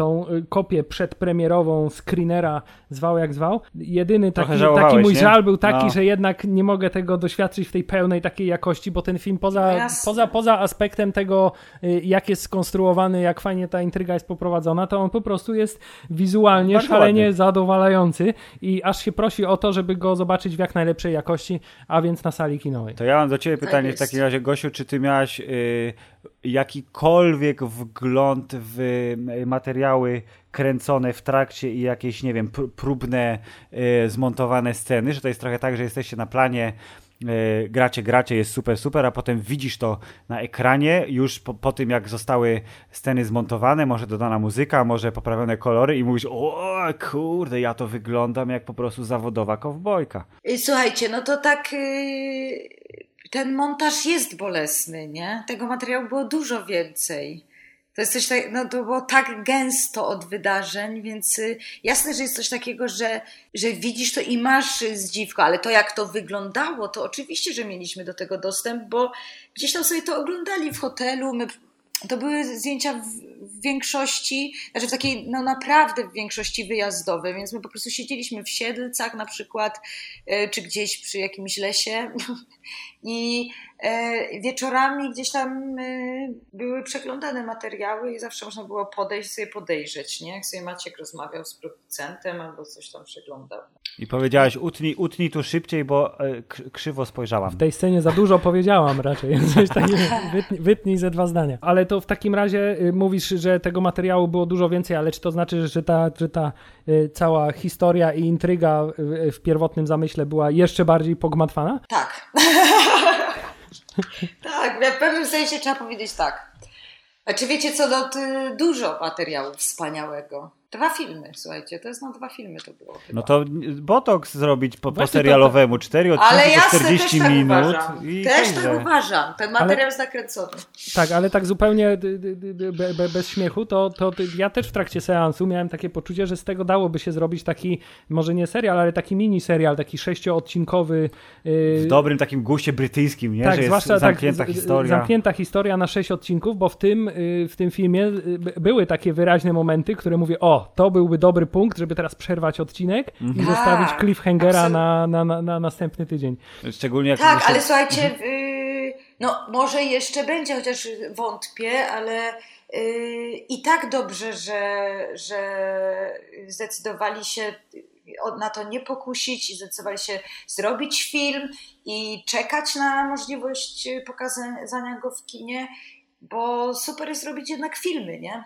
tą y, kopię przedpremierową screenera, zwał jak zwał. Jedyny taki, taki mój nie? żal był taki, no. że jednak nie mogę tego doświadczyć w tej pełnej takiej jakości, bo ten film poza, poza, poza aspektem tego, y, jak jest skonstruowany, jak fajnie ta intryga jest poprowadzona, to on po prostu jest wizualnie Bardzo szalenie ładnie. zadowalający i aż się prosi o to, żeby go zobaczyć w jak najlepszej jakości, a więc na sali kinowej. To ja mam do ciebie tak pytanie tak w takim razie, Gosiu, czy ty miałaś yy, jakikolwiek wgląd w materiały kręcone w trakcie i jakieś, nie wiem, próbne, y, zmontowane sceny, że to jest trochę tak, że jesteście na planie e, gracie, gracie, jest super, super, a potem widzisz to na ekranie już po, po tym, jak zostały sceny zmontowane, może dodana muzyka, może poprawione kolory i mówisz, o kurde, ja to wyglądam jak po prostu zawodowa kowbojka. Słuchajcie, no to tak y, ten montaż jest bolesny, nie? Tego materiału było dużo więcej. To jest coś tak, no to było tak gęsto od wydarzeń, więc y, jasne, że jest coś takiego, że, że widzisz to i masz zdziwko, ale to jak to wyglądało, to oczywiście, że mieliśmy do tego dostęp, bo gdzieś tam sobie to oglądali w hotelu, my to były zdjęcia w, większości, znaczy w takiej, no naprawdę w większości wyjazdowej, więc my po prostu siedzieliśmy w Siedlcach na przykład, e, czy gdzieś przy jakimś lesie. I wieczorami gdzieś tam e, były przeglądane materiały i zawsze można było podejść, sobie podejrzeć, nie? Jak sobie Maciek rozmawiał z producentem albo coś tam przeglądał. I powiedziałaś, utnij, utnij tu szybciej, bo e, krzywo spojrzałam. W tej scenie za dużo powiedziałam raczej, coś takiego, wytnij, wytnij ze dwa zdania. Ale to w takim razie y, mówisz, że tego materiału było dużo więcej, ale czy to znaczy, że ta, że ta y, cała historia i intryga w pierwotnym zamyśle była jeszcze bardziej pogmatwana? Tak. tak, w pewnym sensie trzeba powiedzieć tak. Czy wiecie co, no, dużo materiału wspaniałego. Dwa filmy, słuchajcie, to jest na dwa filmy to było. Chyba. No to botoks zrobić po, po serialowemu, cztery odcinki Ale jasne, 40 też tak minut. uważam. I Też tak uważam. Ten materiał jest nakręcony. Tak, ale tak zupełnie bez śmiechu, to, to ja też w trakcie seansu miałem takie poczucie, że z tego dałoby się zrobić taki, może nie serial, ale taki mini serial, taki sześcioodcinkowy. y, W dobrym takim guście brytyjskim, nie? tak, że jest zwłaszcza zamknięta tak, historia. Zamknięta historia na sześć odcinków, bo w tym, y, w tym filmie y, by- były takie wyraźne momenty, które mówię, o, to byłby dobry punkt, żeby teraz przerwać odcinek i Mhm. zostawić Tak, cliffhangera na, na, na, na następny tydzień. Szczególnie jak Tak, ale słuchajcie, y, no może jeszcze będzie, chociaż wątpię, ale y, i tak dobrze, że, że zdecydowali się o- na to nie pokusić i zdecydowali się zrobić film i czekać na możliwość pokazania go w kinie, bo super jest robić jednak filmy, nie?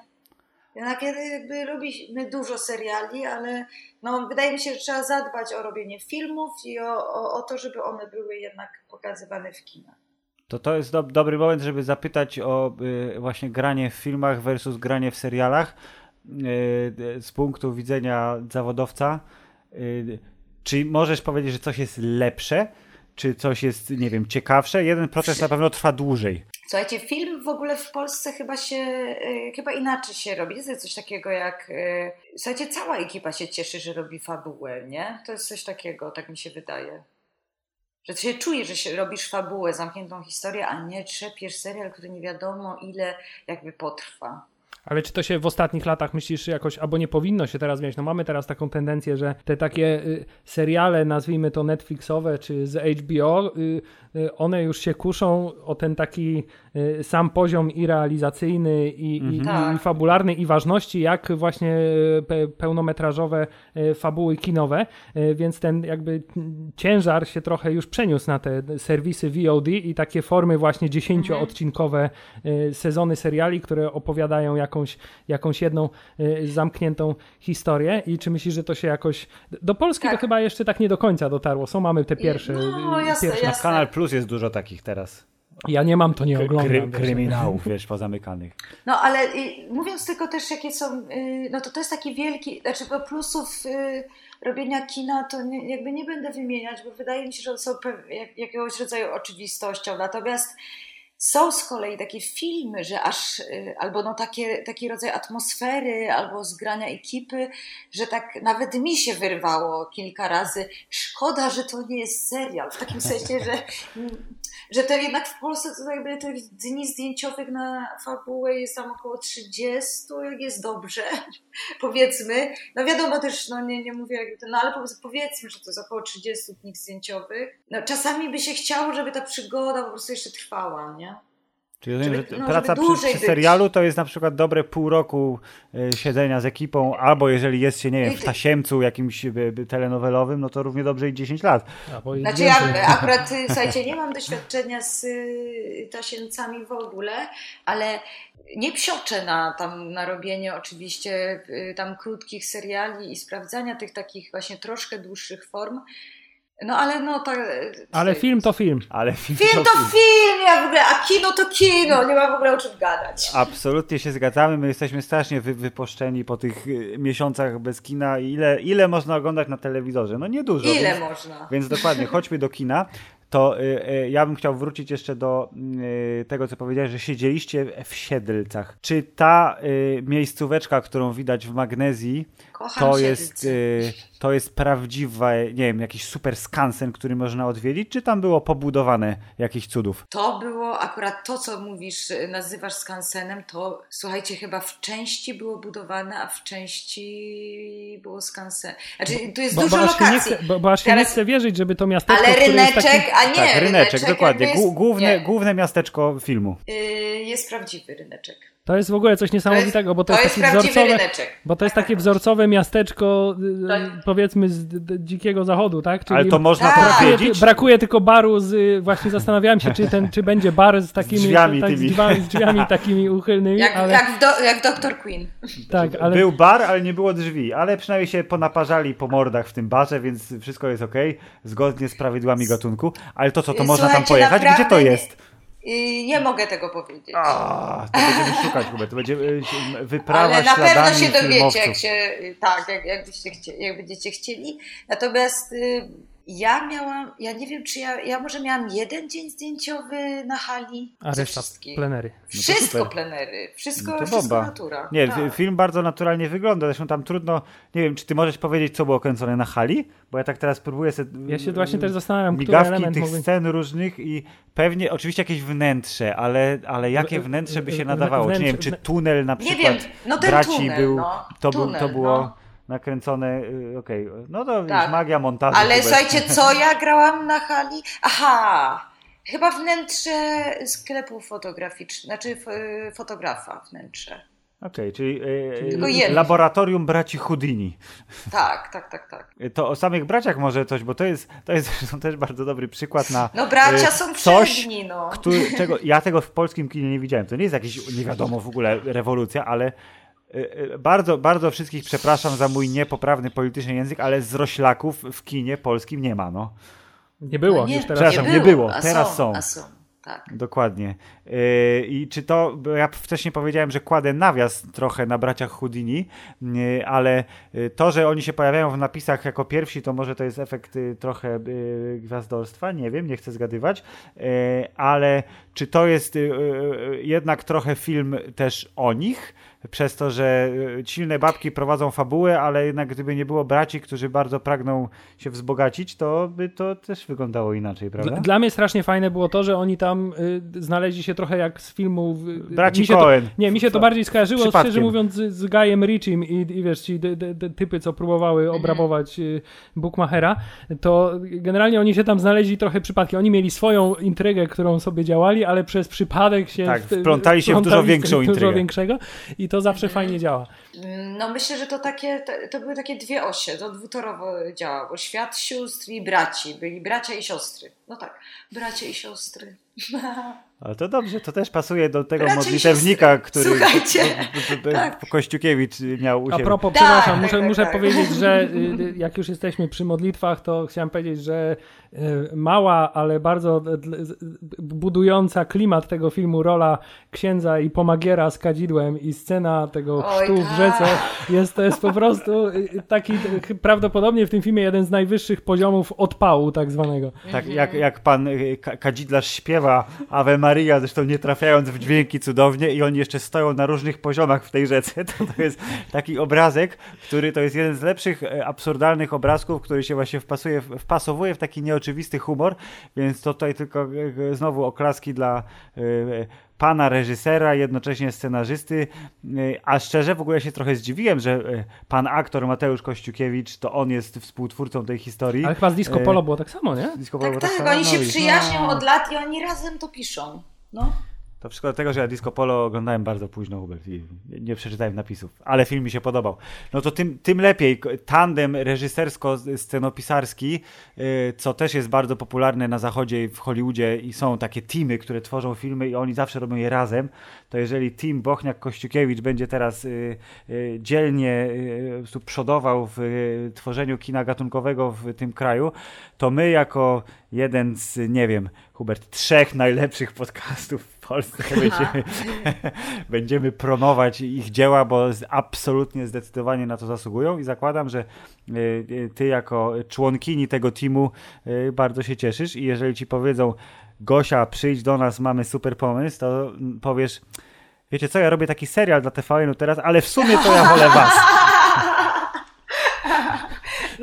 Jednak jakby robimy dużo seriali, ale no, wydaje mi się, że trzeba zadbać o robienie filmów i o, o, o to, żeby one były jednak pokazywane w kinach. To to jest do, dobry moment, żeby zapytać o y, właśnie granie w filmach versus granie w serialach y, z punktu widzenia zawodowca. Y, czy możesz powiedzieć, że coś jest lepsze? Czy coś jest, nie wiem, ciekawsze? Jeden proces na pewno trwa dłużej. Słuchajcie, film w ogóle w Polsce chyba się, y, chyba inaczej się robi. Jest coś takiego jak, y, słuchajcie, cała ekipa się cieszy, że robi fabułę, nie? To jest coś takiego, tak mi się wydaje. Że się czuje, że się robisz fabułę, zamkniętą historię, a nie trzepiesz serial, który nie wiadomo ile jakby potrwa. Ale czy to się w ostatnich latach myślisz jakoś, albo nie powinno się teraz mieć? No mamy teraz taką tendencję, że te takie y, seriale, nazwijmy to Netflixowe czy z HBO, y, y, one już się kuszą o ten taki y, sam poziom i realizacyjny, i, i, Tak. i fabularny, i ważności, jak właśnie y, pe, pełnometrażowe y, fabuły kinowe, y, więc ten jakby ciężar się trochę już przeniósł na te serwisy VOD i takie formy właśnie dziesięcioodcinkowe y, sezony seriali, które opowiadają jakąś, jakąś jedną y, zamkniętą historię i czy myślisz, że to się jakoś... Do Polski to Tak. chyba jeszcze tak nie do końca dotarło, są mamy te pierwsze... No, y, jasne, pierwsze. jasne. Kanal Plus jest dużo takich teraz. Ja nie mam, to nie Kry, oglądam. wiesz. kryminałów, wiesz, pozamykanych. No ale y, mówiąc tylko też, jakie są, y, no to to jest taki wielki, znaczy bo plusów y, robienia kina to nie, jakby nie będę wymieniać, bo wydaje mi się, że one są jak, jakiegoś rodzaju oczywistością. Natomiast są z kolei takie filmy, że aż, y, albo no takie, taki rodzaj atmosfery, albo zgrania ekipy, że tak nawet mi się wyrwało kilka razy. Szkoda, że to nie jest serial. W takim sensie, że, że to jednak w Polsce to jakby tych dni zdjęciowych na fabułę jest tam około 30, jak jest dobrze, powiedzmy. No wiadomo też, no nie, nie mówię jakby to, no ale powiedz- powiedzmy, że to jest około 30 dni zdjęciowych. No czasami by się chciało, żeby ta przygoda po prostu jeszcze trwała, nie? Czyli rozumiem, Żeby- że no, praca przy, przy serialu to jest na przykład dobre pół roku y, siedzenia z ekipą, albo jeżeli jest się, nie wiem, w tasiemcu jakimś y, y, telenowelowym, no to równie dobrze i 10 lat. Albo Znaczy więcej. ja akurat, y, słuchajcie, nie mam doświadczenia z y, tasiemcami w ogóle, ale nie psioczę na, tam, na robienie oczywiście y, tam krótkich seriali i sprawdzania tych takich właśnie troszkę dłuższych form, No ale no to... Ale film to film. Ale film, Film to film, ja w ogóle, a kino to kino, nie ma w ogóle o czym gadać. Absolutnie się zgadzamy. My jesteśmy strasznie wy, wypuszczeni po tych y, miesiącach bez kina. Ile, ile można oglądać na telewizorze? No niedużo. Ile więc, można? Więc dokładnie, chodźmy do kina. To y, y, ja bym chciał wrócić jeszcze do y, tego, co powiedziałeś, że siedzieliście w Siedlcach. Czy ta y, miejscóweczka, którą widać w Magnezji, Kocham to Siedlce. jest, y, to jest prawdziwe, nie wiem, jakiś super skansen, który można odwiedzić, czy tam było pobudowane jakichś cudów? To było akurat to, co mówisz, nazywasz skansenem, to słuchajcie, chyba w części było budowane, a w części było skansen. Znaczy, tu jest Bo, dużo bo, się nie lokacji. chce, bo, bo aż się nie Teraz- chce wierzyć, żeby to miasteczko, Ale które jest ryneczek, taki... a nie, tak, ryneczek, dokładnie. jakby Głó- główne, nie, główne miasteczko filmu. y, jest prawdziwy ryneczek. To jest w ogóle coś niesamowitego, bo to, to jest jest takie wzorcowe, ryneczek. bo to jest takie wzorcowe miasteczko, y, Tak. powiedzmy z dzikiego zachodu, tak? Czyli Ale to można Tak. to brakuje, brakuje tylko baru z, y, właśnie zastanawiałem się, czy, ten, czy będzie bar z takimi, drzwiami tak, z, drzwiami, z drzwiami takimi uchylnymi, Jak, ale, jak, do, jak Dr. Queen. tak, ale Był bar, ale nie było drzwi, ale przynajmniej się ponaparzali po mordach w tym barze, więc wszystko jest ok, zgodnie z prawidłami gatunku. Ale to co, to Y, można tam pojechać? Gdzie to jest? Nie mogę tego powiedzieć. A, to będziemy szukać, Hubert. To będzie y, wyprawa Ale na pewno się dowiecie, filmowców. jak się, tak, jak, jak, byście jak będziecie chcieli. Natomiast y, ja miałam, ja nie wiem, czy ja, ja może miałam jeden dzień zdjęciowy na hali. a reszta plenery. Wszystko super. plenery, wszystko, No to wszystko natura. Nie, tak. fi- film bardzo naturalnie wygląda. Zresztą tam trudno. Nie wiem, czy ty możesz powiedzieć, co było kręcone na hali? Bo ja tak teraz próbuję sobie. Ja się właśnie też zastanawiam, który Migawki element tych mógłby... scen różnych i pewnie, oczywiście jakieś wnętrze, ale, ale jakie wnętrze by się nadawało? Czy nie wiem, czy tunel na Nie przykład wiem, no ten braci tunel, był. no, to, był tunel, to było no. Nakręcone. y, Okej, no to Tak. magia montażu. Ale Hubert. słuchajcie, co ja grałam na hali? Aha! Chyba wnętrze sklepu fotograficznego, znaczy f- fotografa wnętrze. Okej, czyli y, Tylko y, jedno. laboratorium braci Houdini. Tak, tak, tak, tak. To o samych braciach może coś, bo to jest, to jest też bardzo dobry przykład na No bracia y, są coś, no. który, czego ja tego w polskim kinie nie widziałem. To nie jest jakiś nie wiadomo w ogóle rewolucja, ale y, y, bardzo, bardzo wszystkich przepraszam za mój niepoprawny polityczny język, ale zroślaków w kinie polskim nie ma, no. Nie było, No nie, już teraz Przepraszam, nie było, teraz są. A są, tak. Dokładnie. Yy, I czy to, ja wcześniej powiedziałem, że kładę nawias trochę na braciach Houdini, yy, ale yy, to, że oni się pojawiają w napisach jako pierwsi, to może to jest efekt trochę gwiazdorstwa, nie wiem, nie chcę zgadywać, ale czy to jest jednak trochę film też o nich, przez to, że silne babki prowadzą fabułę, ale jednak gdyby nie było braci, którzy bardzo pragną się wzbogacić, to by to też wyglądało inaczej, prawda? Dla, dla mnie strasznie fajne było to, że oni tam y, znaleźli się trochę jak z filmu. Braci mi się to. Nie, mi się to bardziej skojarzyło, szczerze mówiąc, z, z Guyem Ritchiem i, i wiesz, ci de, de, de, typy, co próbowały obrabować y, Bookmachera, to generalnie oni się tam znaleźli trochę przypadkiem. Oni mieli swoją intrygę, którą sobie działali, ale przez przypadek się Tak, wplątali się w dużo większą dużo intrygę. większego i to zawsze fajnie działa. No myślę, że to takie, to, to były takie dwie osie, to dwutorowo działało. Świat sióstr i braci, byli bracia i siostry. No tak, bracia i siostry. Ale to dobrze, to też pasuje do tego i modlitewnika, który Słuchajcie, tak. Kościukiewicz miał u A siebie. propos, Tak, przepraszam, tak, muszę, tak, muszę tak. powiedzieć, że y, y, jak już jesteśmy przy modlitwach, to chciałem powiedzieć, że y, mała, ale bardzo budująca klimat tego filmu rola księdza i pomagiera z kadzidłem i scena tego Oj, chrztu w tak. rzece jest, to jest po prostu taki prawdopodobnie w tym filmie jeden z najwyższych poziomów odpału tak zwanego. Tak jak, jak pan Ka- kadzidlarz śpiewa Ave Maria, zresztą nie trafiając w dźwięki cudownie i oni jeszcze stoją na różnych poziomach w tej rzece, to, to jest taki obrazek, który to jest jeden z lepszych e, absurdalnych obrazków, który się właśnie wpasuje, wpasowuje w taki nieoczywisty humor, więc to tutaj tylko e, e, znowu oklaski dla pana reżysera, jednocześnie scenarzysty, e, a szczerze w ogóle się trochę zdziwiłem, że e, pan aktor Mateusz Kościukiewicz, to on jest współtwórcą tej historii. Ale chyba z Disco E, Polo było tak samo, nie? Disco Polo Tak, tak tak, oni się No przyjaźnią od lat i oni razem to piszą. No. To wszystko dlatego, że ja Disco Polo oglądałem bardzo późno, Hubert, i nie przeczytałem napisów, ale film mi się podobał. No to tym, tym lepiej. Tandem reżysersko-scenopisarski, y, co też jest bardzo popularne na zachodzie w Hollywoodzie i są takie teamy, które tworzą filmy i oni zawsze robią je razem, to jeżeli team Bochniak-Kościukiewicz będzie teraz y, y, dzielnie przodował w tworzeniu kina gatunkowego w tym kraju, to my jako jeden z, nie wiem, Hubert, trzech najlepszych podcastów w Polsce będziemy, będziemy promować ich dzieła, bo absolutnie zdecydowanie na to zasługują i zakładam, że y, y, ty jako członkini tego teamu y, bardzo się cieszysz i jeżeli ci powiedzą Gosia, przyjdź do nas, mamy super pomysł, to powiesz wiecie co, ja robię taki serial dla tvn teraz, ale w sumie to ja wolę was.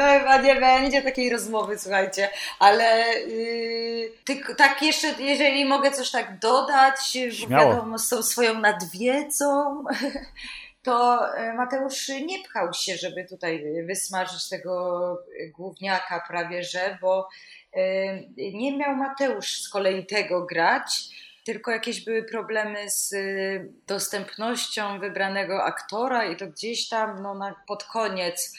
No chyba nie będzie takiej rozmowy, słuchajcie, ale yy, ty, tak jeszcze, jeżeli mogę coś tak dodać, Śmiało. wiadomo, z tą swoją nadwiedzą, to y, Mateusz nie pchał się, żeby tutaj wysmażyć tego główniaka prawie, że, bo yy, nie miał Mateusz z kolei tego grać, tylko jakieś były problemy z y, dostępnością wybranego aktora i to gdzieś tam no, na, pod koniec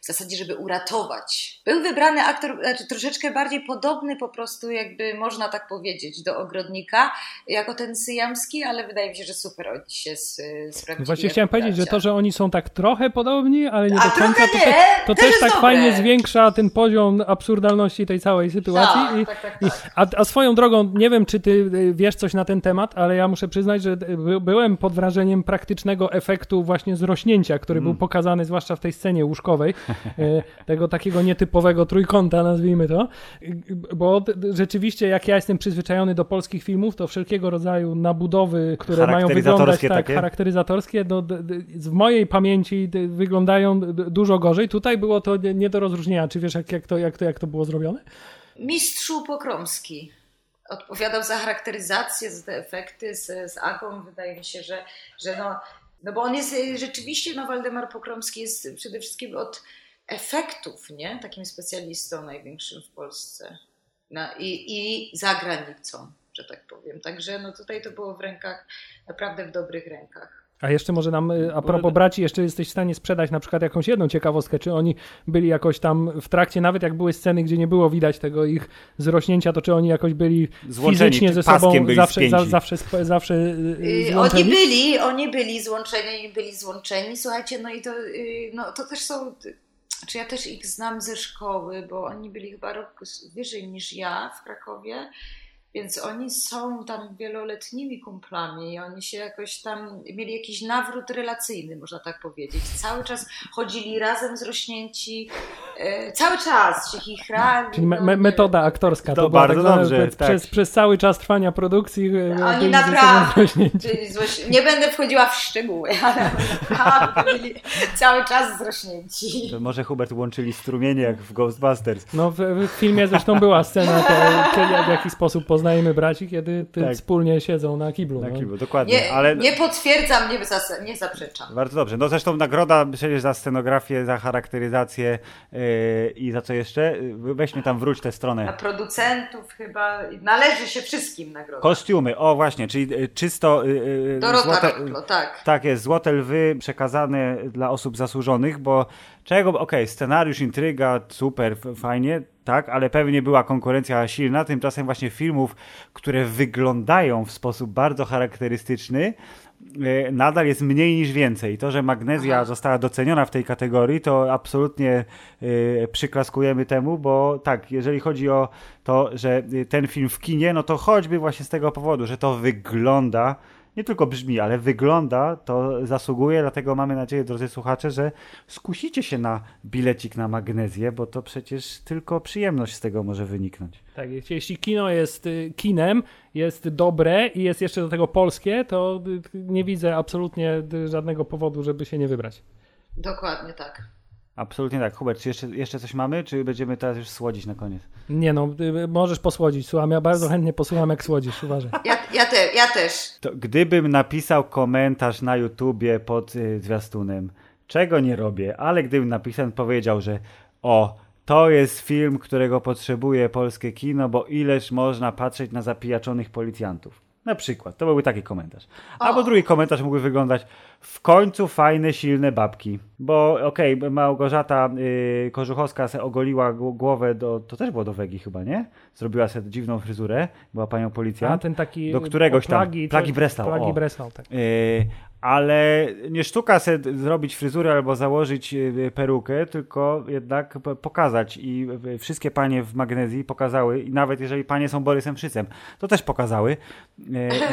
w zasadzie, żeby uratować. Był wybrany aktor znaczy, troszeczkę bardziej podobny po prostu, jakby można tak powiedzieć, do ogrodnika, jako ten syjamski, ale wydaje mi się, że super oni się sprawdzili. No właśnie chciałem powiedzieć, że to, że oni są tak trochę podobni, ale nie A do końca, to, nie, te, to też, też tak dobre. fajnie zwiększa ten poziom absurdalności tej całej sytuacji. Tak, I, tak, tak, i, tak. a, a swoją drogą, nie wiem, czy ty y, wiesz coś na ten temat, ale ja muszę przyznać, że y, by, byłem pod wrażeniem praktycznego efektu właśnie zrośnięcia, który Mm. był pokazany zwłaszcza w tej scenie łóżkowej, tego takiego nietypowego trójkąta, nazwijmy to, Y, bo rzeczywiście jak ja jestem przyzwyczajony do polskich filmów, to wszelkiego rodzaju nabudowy, które mają wyglądać Charakteryzatorskie tak, takie? charakteryzatorskie, no, w mojej pamięci wyglądają dużo gorzej. Tutaj było to nie, nie do rozróżnienia. Czy wiesz, jak, jak, to, jak, to, jak to było zrobione? Mistrzu Pokromski odpowiadał za charakteryzację, za te efekty z, z Agą. Wydaje mi się, że, że no, no bo on jest y, rzeczywiście, no Waldemar Pokromski jest przede wszystkim od efektów, nie? Takim specjalistą największym w Polsce na, i, i za granicą, że tak powiem. Także no tutaj to było w rękach, naprawdę w dobrych rękach. A jeszcze może nam, y, a propos braci, jeszcze jesteś w stanie sprzedać na przykład jakąś jedną ciekawostkę, czy oni byli jakoś tam w trakcie, nawet jak były sceny, gdzie nie było widać tego ich zrośnięcia, to czy oni jakoś byli Złączeni, fizycznie ze sobą byli zawsze, za, zawsze, zawsze y, y, Y, Oni byli, oni byli złączeni, byli złączeni. Słuchajcie, no i to, y, no, to też są. Czy ja też ich znam ze szkoły, bo oni byli chyba rok wyżej niż ja w Krakowie. Więc oni są tam wieloletnimi kumplami i oni się jakoś tam mieli jakiś nawrót relacyjny, można tak powiedzieć. Cały czas chodzili razem zrośnięci, e, cały czas się chichrali. Czyli me, no, me, metoda aktorska. To To, bardzo tak dobrze, przez, tak. przez, przez cały czas trwania produkcji y, Oni naprawdę, nie będę wchodziła w szczegóły, ale naprawdę byli cały czas zrośnięci. To może Hubert łączyli strumienie jak w Ghostbusters. No w, w filmie zresztą była scena, to, w jaki sposób poznajemy braci, kiedy ty Tak. wspólnie siedzą na kiblu. Na no. kiblu, dokładnie. Nie, ale... nie potwierdzam, nie, zas- nie zaprzeczam. Bardzo dobrze. No zresztą nagroda przecież za scenografię, za charakteryzację yy, i za co jeszcze? Yy, Weźmy tam, wróć tę Na stronę. producentów chyba należy się wszystkim nagroda. Kostiumy, o właśnie, czyli yy, czysto yy, yy, Dorota złote, tak. Tak jest, złote lwy przekazane dla osób zasłużonych, bo czego, okej, scenariusz, intryga, super, fajnie, tak, ale pewnie była konkurencja silna, tymczasem właśnie filmów, które wyglądają w sposób bardzo charakterystyczny, e, nadal jest mniej niż więcej. To, że Magnezja Aha. została doceniona w tej kategorii, to absolutnie e, przyklaskujemy temu, bo tak, jeżeli chodzi o to, że e, ten film w kinie, no to choćby właśnie z tego powodu, że to wygląda nie tylko brzmi, ale wygląda, to zasługuje, dlatego mamy nadzieję, drodzy słuchacze, że skusicie się na bilecik na magnezję, bo to przecież tylko przyjemność z tego może wyniknąć. Tak, jeśli- kino jest y, kinem, jest dobre i jest jeszcze do tego polskie, to y, nie widzę absolutnie y, żadnego powodu, żeby się nie wybrać. Dokładnie tak. Absolutnie tak. Hubert, czy jeszcze, jeszcze coś mamy, czy będziemy teraz już słodzić na koniec? Nie no, y, możesz posłodzić, słucham, ja bardzo chętnie posłucham jak słodzisz, uważaj. Ja, ja, te, ja też. To gdybym napisał komentarz na YouTubie pod y, zwiastunem, czego nie robię, ale gdybym napisał, powiedział, że o, to jest film, którego potrzebuje polskie kino, bo ileż można patrzeć na zapijaczonych policjantów. Na przykład, to byłby taki komentarz. Albo drugi komentarz mógłby wyglądać w końcu fajne, silne babki. Bo okej, okay, Małgorzata yy, Kożuchowska se ogoliła głowę do, to też było do Wegi chyba, nie? Zrobiła sobie dziwną fryzurę, była panią policjant. A ten taki do któregoś plagi, tam, plagi Breslau. Plagi Breslau, tak. Yy, ale nie sztuka sobie zrobić fryzurę albo założyć y, perukę, tylko jednak pokazać i wszystkie panie w Magnezji pokazały i nawet jeżeli panie są Borysem Szycem, to też pokazały.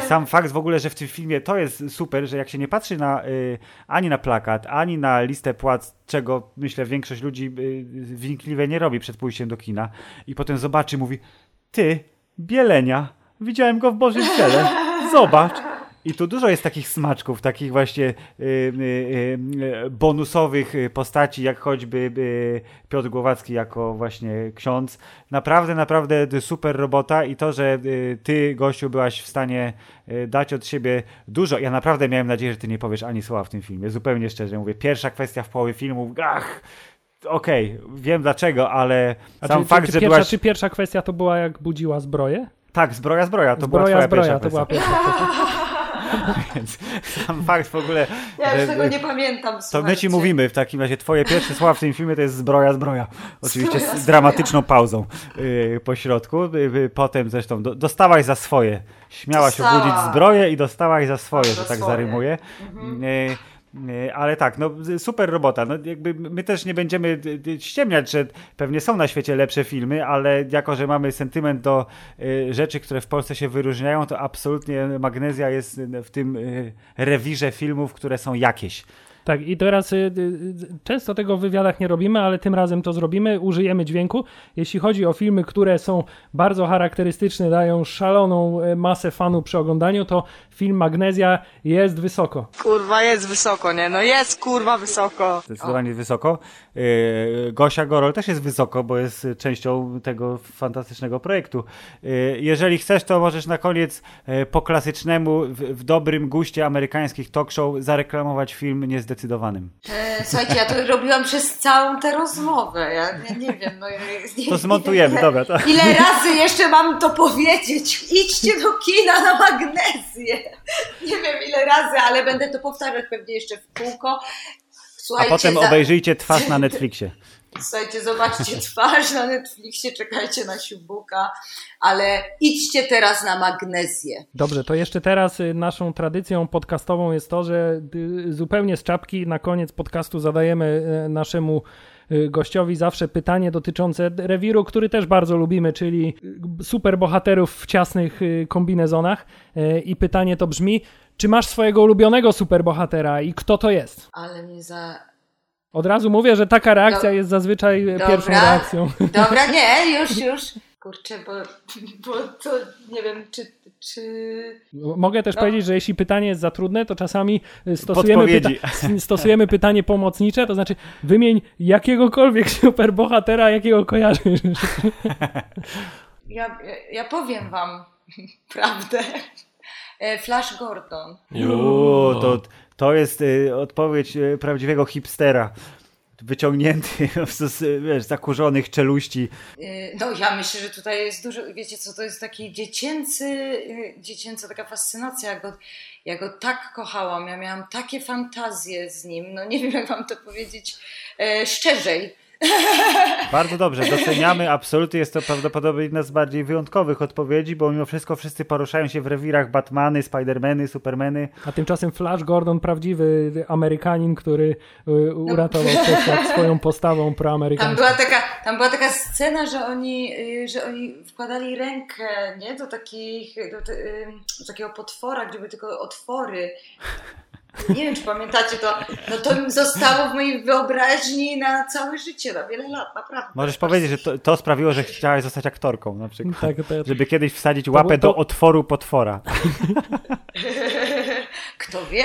Y, sam fakt w ogóle, że w tym filmie to jest super, że jak się nie patrzy na, ani na plakat, ani na listę płac, czego myślę większość ludzi wnikliwie nie robi przed pójściem do kina i potem zobaczy, mówi ty, Bielenia, widziałem go w Bożym Ciele, zobacz. I tu dużo jest takich smaczków, takich właśnie y, y, y, bonusowych postaci, jak choćby Piotr Głowacki jako właśnie ksiądz. Naprawdę, naprawdę super robota i to, że ty, gościu, byłaś w stanie dać od siebie dużo. Ja naprawdę miałem nadzieję, że ty nie powiesz ani słowa w tym filmie. Zupełnie szczerze mówię. Pierwsza kwestia w połowie filmu, ach, okej, okay, wiem dlaczego, ale A sam czy, fakt, czy, że pierwsza, byłaś... Czy pierwsza kwestia to była jak budziła zbroję? Tak, zbroja, zbroja. To zbroja, była zbroja, pierwsza to była pierwsza kwestia. Więc sam fakt w ogóle. Ja już tego nie pamiętam. To my ci mówimy w takim razie. Twoje pierwsze słowa w tym filmie to jest zbroja, zbroja. Oczywiście zbroja, z dramatyczną pauzą yy, po środku. Yy, potem zresztą do, dostałaś za swoje. Śmiałaś Dostała. obudzić zbroję i dostałaś za swoje, że tak swoje. zarymuję. Mhm. Yy, ale tak, no super robota. No, jakby my też nie będziemy ściemniać, że pewnie są na świecie lepsze filmy, ale jako, że mamy sentyment do rzeczy, które w Polsce się wyróżniają, to absolutnie Magnezja jest w tym rewirze filmów, które są jakieś. Tak, i teraz y, y, często tego w wywiadach nie robimy, ale tym razem to zrobimy. Użyjemy dźwięku. Jeśli chodzi o filmy, które są bardzo charakterystyczne, dają szaloną y, masę fanu przy oglądaniu, to film Magnezja jest wysoko. Kurwa, jest wysoko, nie? No jest kurwa wysoko. Zdecydowanie o. wysoko. Gosia Gorol też jest wysoko, bo jest częścią tego fantastycznego projektu. Jeżeli chcesz, to możesz na koniec po klasycznemu, w, w dobrym guście amerykańskich talk show zareklamować film Niezdecydowanie zdecydowanym. E, słuchajcie, ja to robiłam przez całą tę rozmowę. Ja nie, nie wiem. No, nie, to zmontujemy, ile, dobra. To. Ile razy jeszcze mam to powiedzieć? Idźcie do kina na magnezję. Nie wiem ile razy, ale będę to powtarzać pewnie jeszcze w kółko. Słuchajcie, A potem za... obejrzyjcie twarz na Netflixie. Słuchajcie, zobaczcie twarz na Netflixie, czekajcie na siubuka, ale idźcie teraz na magnezję. Dobrze, to jeszcze teraz y, naszą tradycją podcastową jest to, że y, zupełnie z czapki na koniec podcastu zadajemy y, naszemu gościowi zawsze pytanie dotyczące rewiru, który też bardzo lubimy, czyli superbohaterów w ciasnych kombinezonach. I pytanie to brzmi, czy masz swojego ulubionego superbohatera i kto to jest? Ale nie za od razu mówię, że taka reakcja Do... jest zazwyczaj dobra, pierwszą reakcją. Dobra, nie, już, już. Kurczę, bo, bo to nie wiem, czy. czy... Mogę też no. powiedzieć, że jeśli pytanie jest za trudne, to czasami stosujemy, pyta stosujemy pytanie pomocnicze, to znaczy wymień jakiegokolwiek superbohatera, jakiego kojarzysz. Ja, ja powiem wam prawdę. E, Flash Gordon. Jo, to to jest y, odpowiedź y, prawdziwego hipstera. Wyciągnięty z wiesz, zakurzonych czeluści. Y, no, ja myślę, że tutaj jest dużo. Wiecie, co to jest taki dziecięcy, dziecięca taka fascynacja. Ja go, ja go tak kochałam. Ja miałam takie fantazje z nim. No, nie wiem, jak wam to powiedzieć e, szczerzej Bardzo dobrze, doceniamy. Absolutnie jest to prawdopodobnie jedna z bardziej wyjątkowych odpowiedzi, bo mimo wszystko wszyscy poruszają się w rewirach Batmany, Spidermany, Supermany. A tymczasem Flash Gordon, prawdziwy Amerykanin, który y, uratował no. swoją postawą proamerykańską. Tam była taka, tam była taka scena, że oni, y, że oni wkładali rękę nie, do, takich, do, do, do takiego potwora, gdzie były tylko otwory nie wiem, czy pamiętacie to, no to mi zostało w mojej wyobraźni na całe życie, na wiele lat, naprawdę. Możesz powiedzieć, że to, to sprawiło, że chciałaś zostać aktorką na przykład, tak, to, żeby kiedyś wsadzić łapę to... do otworu potwora. Kto wie?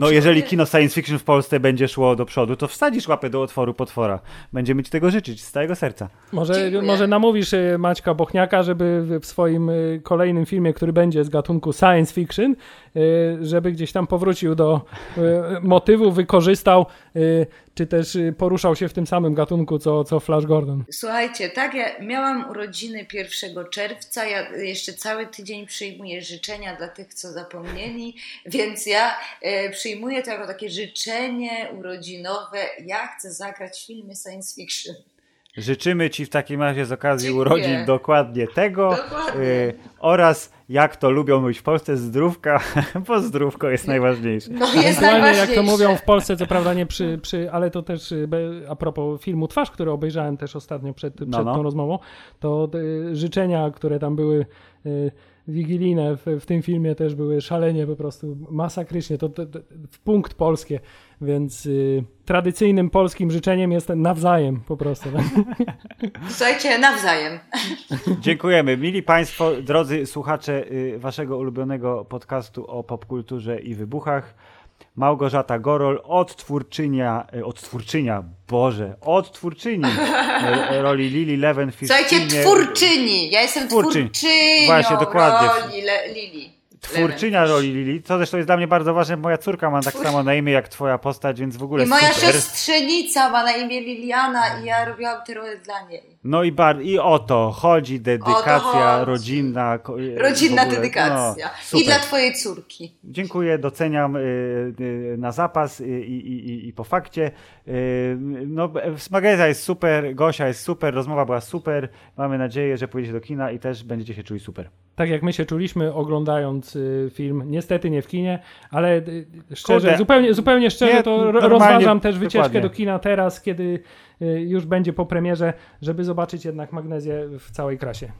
No jeżeli kino science fiction w Polsce będzie szło do przodu, to wsadzisz łapę do otworu potwora. Będziemy ci tego życzyć z całego serca. Może, Dziękuję. może namówisz y, Maćka Bochniaka, żeby w- swoim y, kolejnym filmie, który będzie z gatunku science fiction, żeby gdzieś tam powrócił do y, motywu, wykorzystał, y, czy też y, poruszał się w tym samym gatunku, co, co Flash Gordon. Słuchajcie, tak, ja miałam urodziny 1 czerwca, ja jeszcze cały tydzień przyjmuję życzenia dla tych, co zapomnieli, więc ja przyjmuję to jako takie życzenie urodzinowe. Ja chcę zagrać w filmie science fiction. Życzymy Ci w takim razie z okazji Dziękuję. urodzin dokładnie tego Dokładnie. y, oraz jak to lubią mówić w Polsce zdrówka, bo zdrówko jest najważniejsze. No jest Ewentualnie, jak najważniejsze. to mówią w Polsce, co prawda nie przy, przy ale to też y, a propos filmu Twarz, który obejrzałem też ostatnio przed, przed No, no. tą rozmową, to y, życzenia, które tam były y, wigilijne w, w tym filmie też były szalenie po prostu masakrycznie, to, to, to w punkt polskie, więc y, tradycyjnym polskim życzeniem jest nawzajem po prostu. Słuchajcie, nawzajem. Dziękujemy. Mili Państwo, drodzy słuchacze y, Waszego ulubionego podcastu o popkulturze i wybuchach. Małgorzata Gorol, odtwórczynia, y, odtwórczynia, Boże, odtwórczyni y, roli Lili Leven w Słuchajcie, twórczyni. Ja jestem Twórczyni. twórczynią Właśnie, dokładnie. roli Le- Lili. Twórczynia roli Lili, to zresztą jest dla mnie bardzo ważne, moja córka ma tak samo na imię jak twoja postać, więc w ogóle I moja super. siostrzenica ma na imię Liliana i ja robiłam tę rolę dla niej. No i, bar- i o to chodzi, dedykacja chodzi. rodzinna. y, Rodzinna dedykacja. No, I dla twojej córki. Dziękuję, doceniam y, y, na zapas y, i, i po fakcie. Y, no, Smageza jest super, Gosia jest super, rozmowa była super. Mamy nadzieję, że pójdziecie do kina i też będziecie się czuli super. Tak jak my się czuliśmy oglądając y, film, niestety nie w kinie, ale y, szczerze, Kurde. zupełnie, zupełnie szczerze Nie, to rozważam też wycieczkę dokładnie. do kina teraz, kiedy y, już będzie po premierze, żeby zobaczyć jednak magnezję w całej krasie.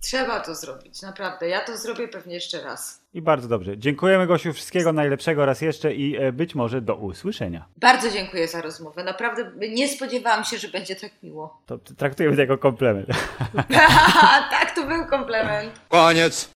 Trzeba to zrobić, naprawdę. Ja to zrobię pewnie jeszcze raz. I bardzo dobrze. Dziękujemy Gosiu, wszystkiego najlepszego raz jeszcze i e, być może do usłyszenia. Bardzo dziękuję za rozmowę. Naprawdę nie spodziewałam się, że będzie tak miło. To traktujemy to jako komplement. tak, to był komplement. Koniec.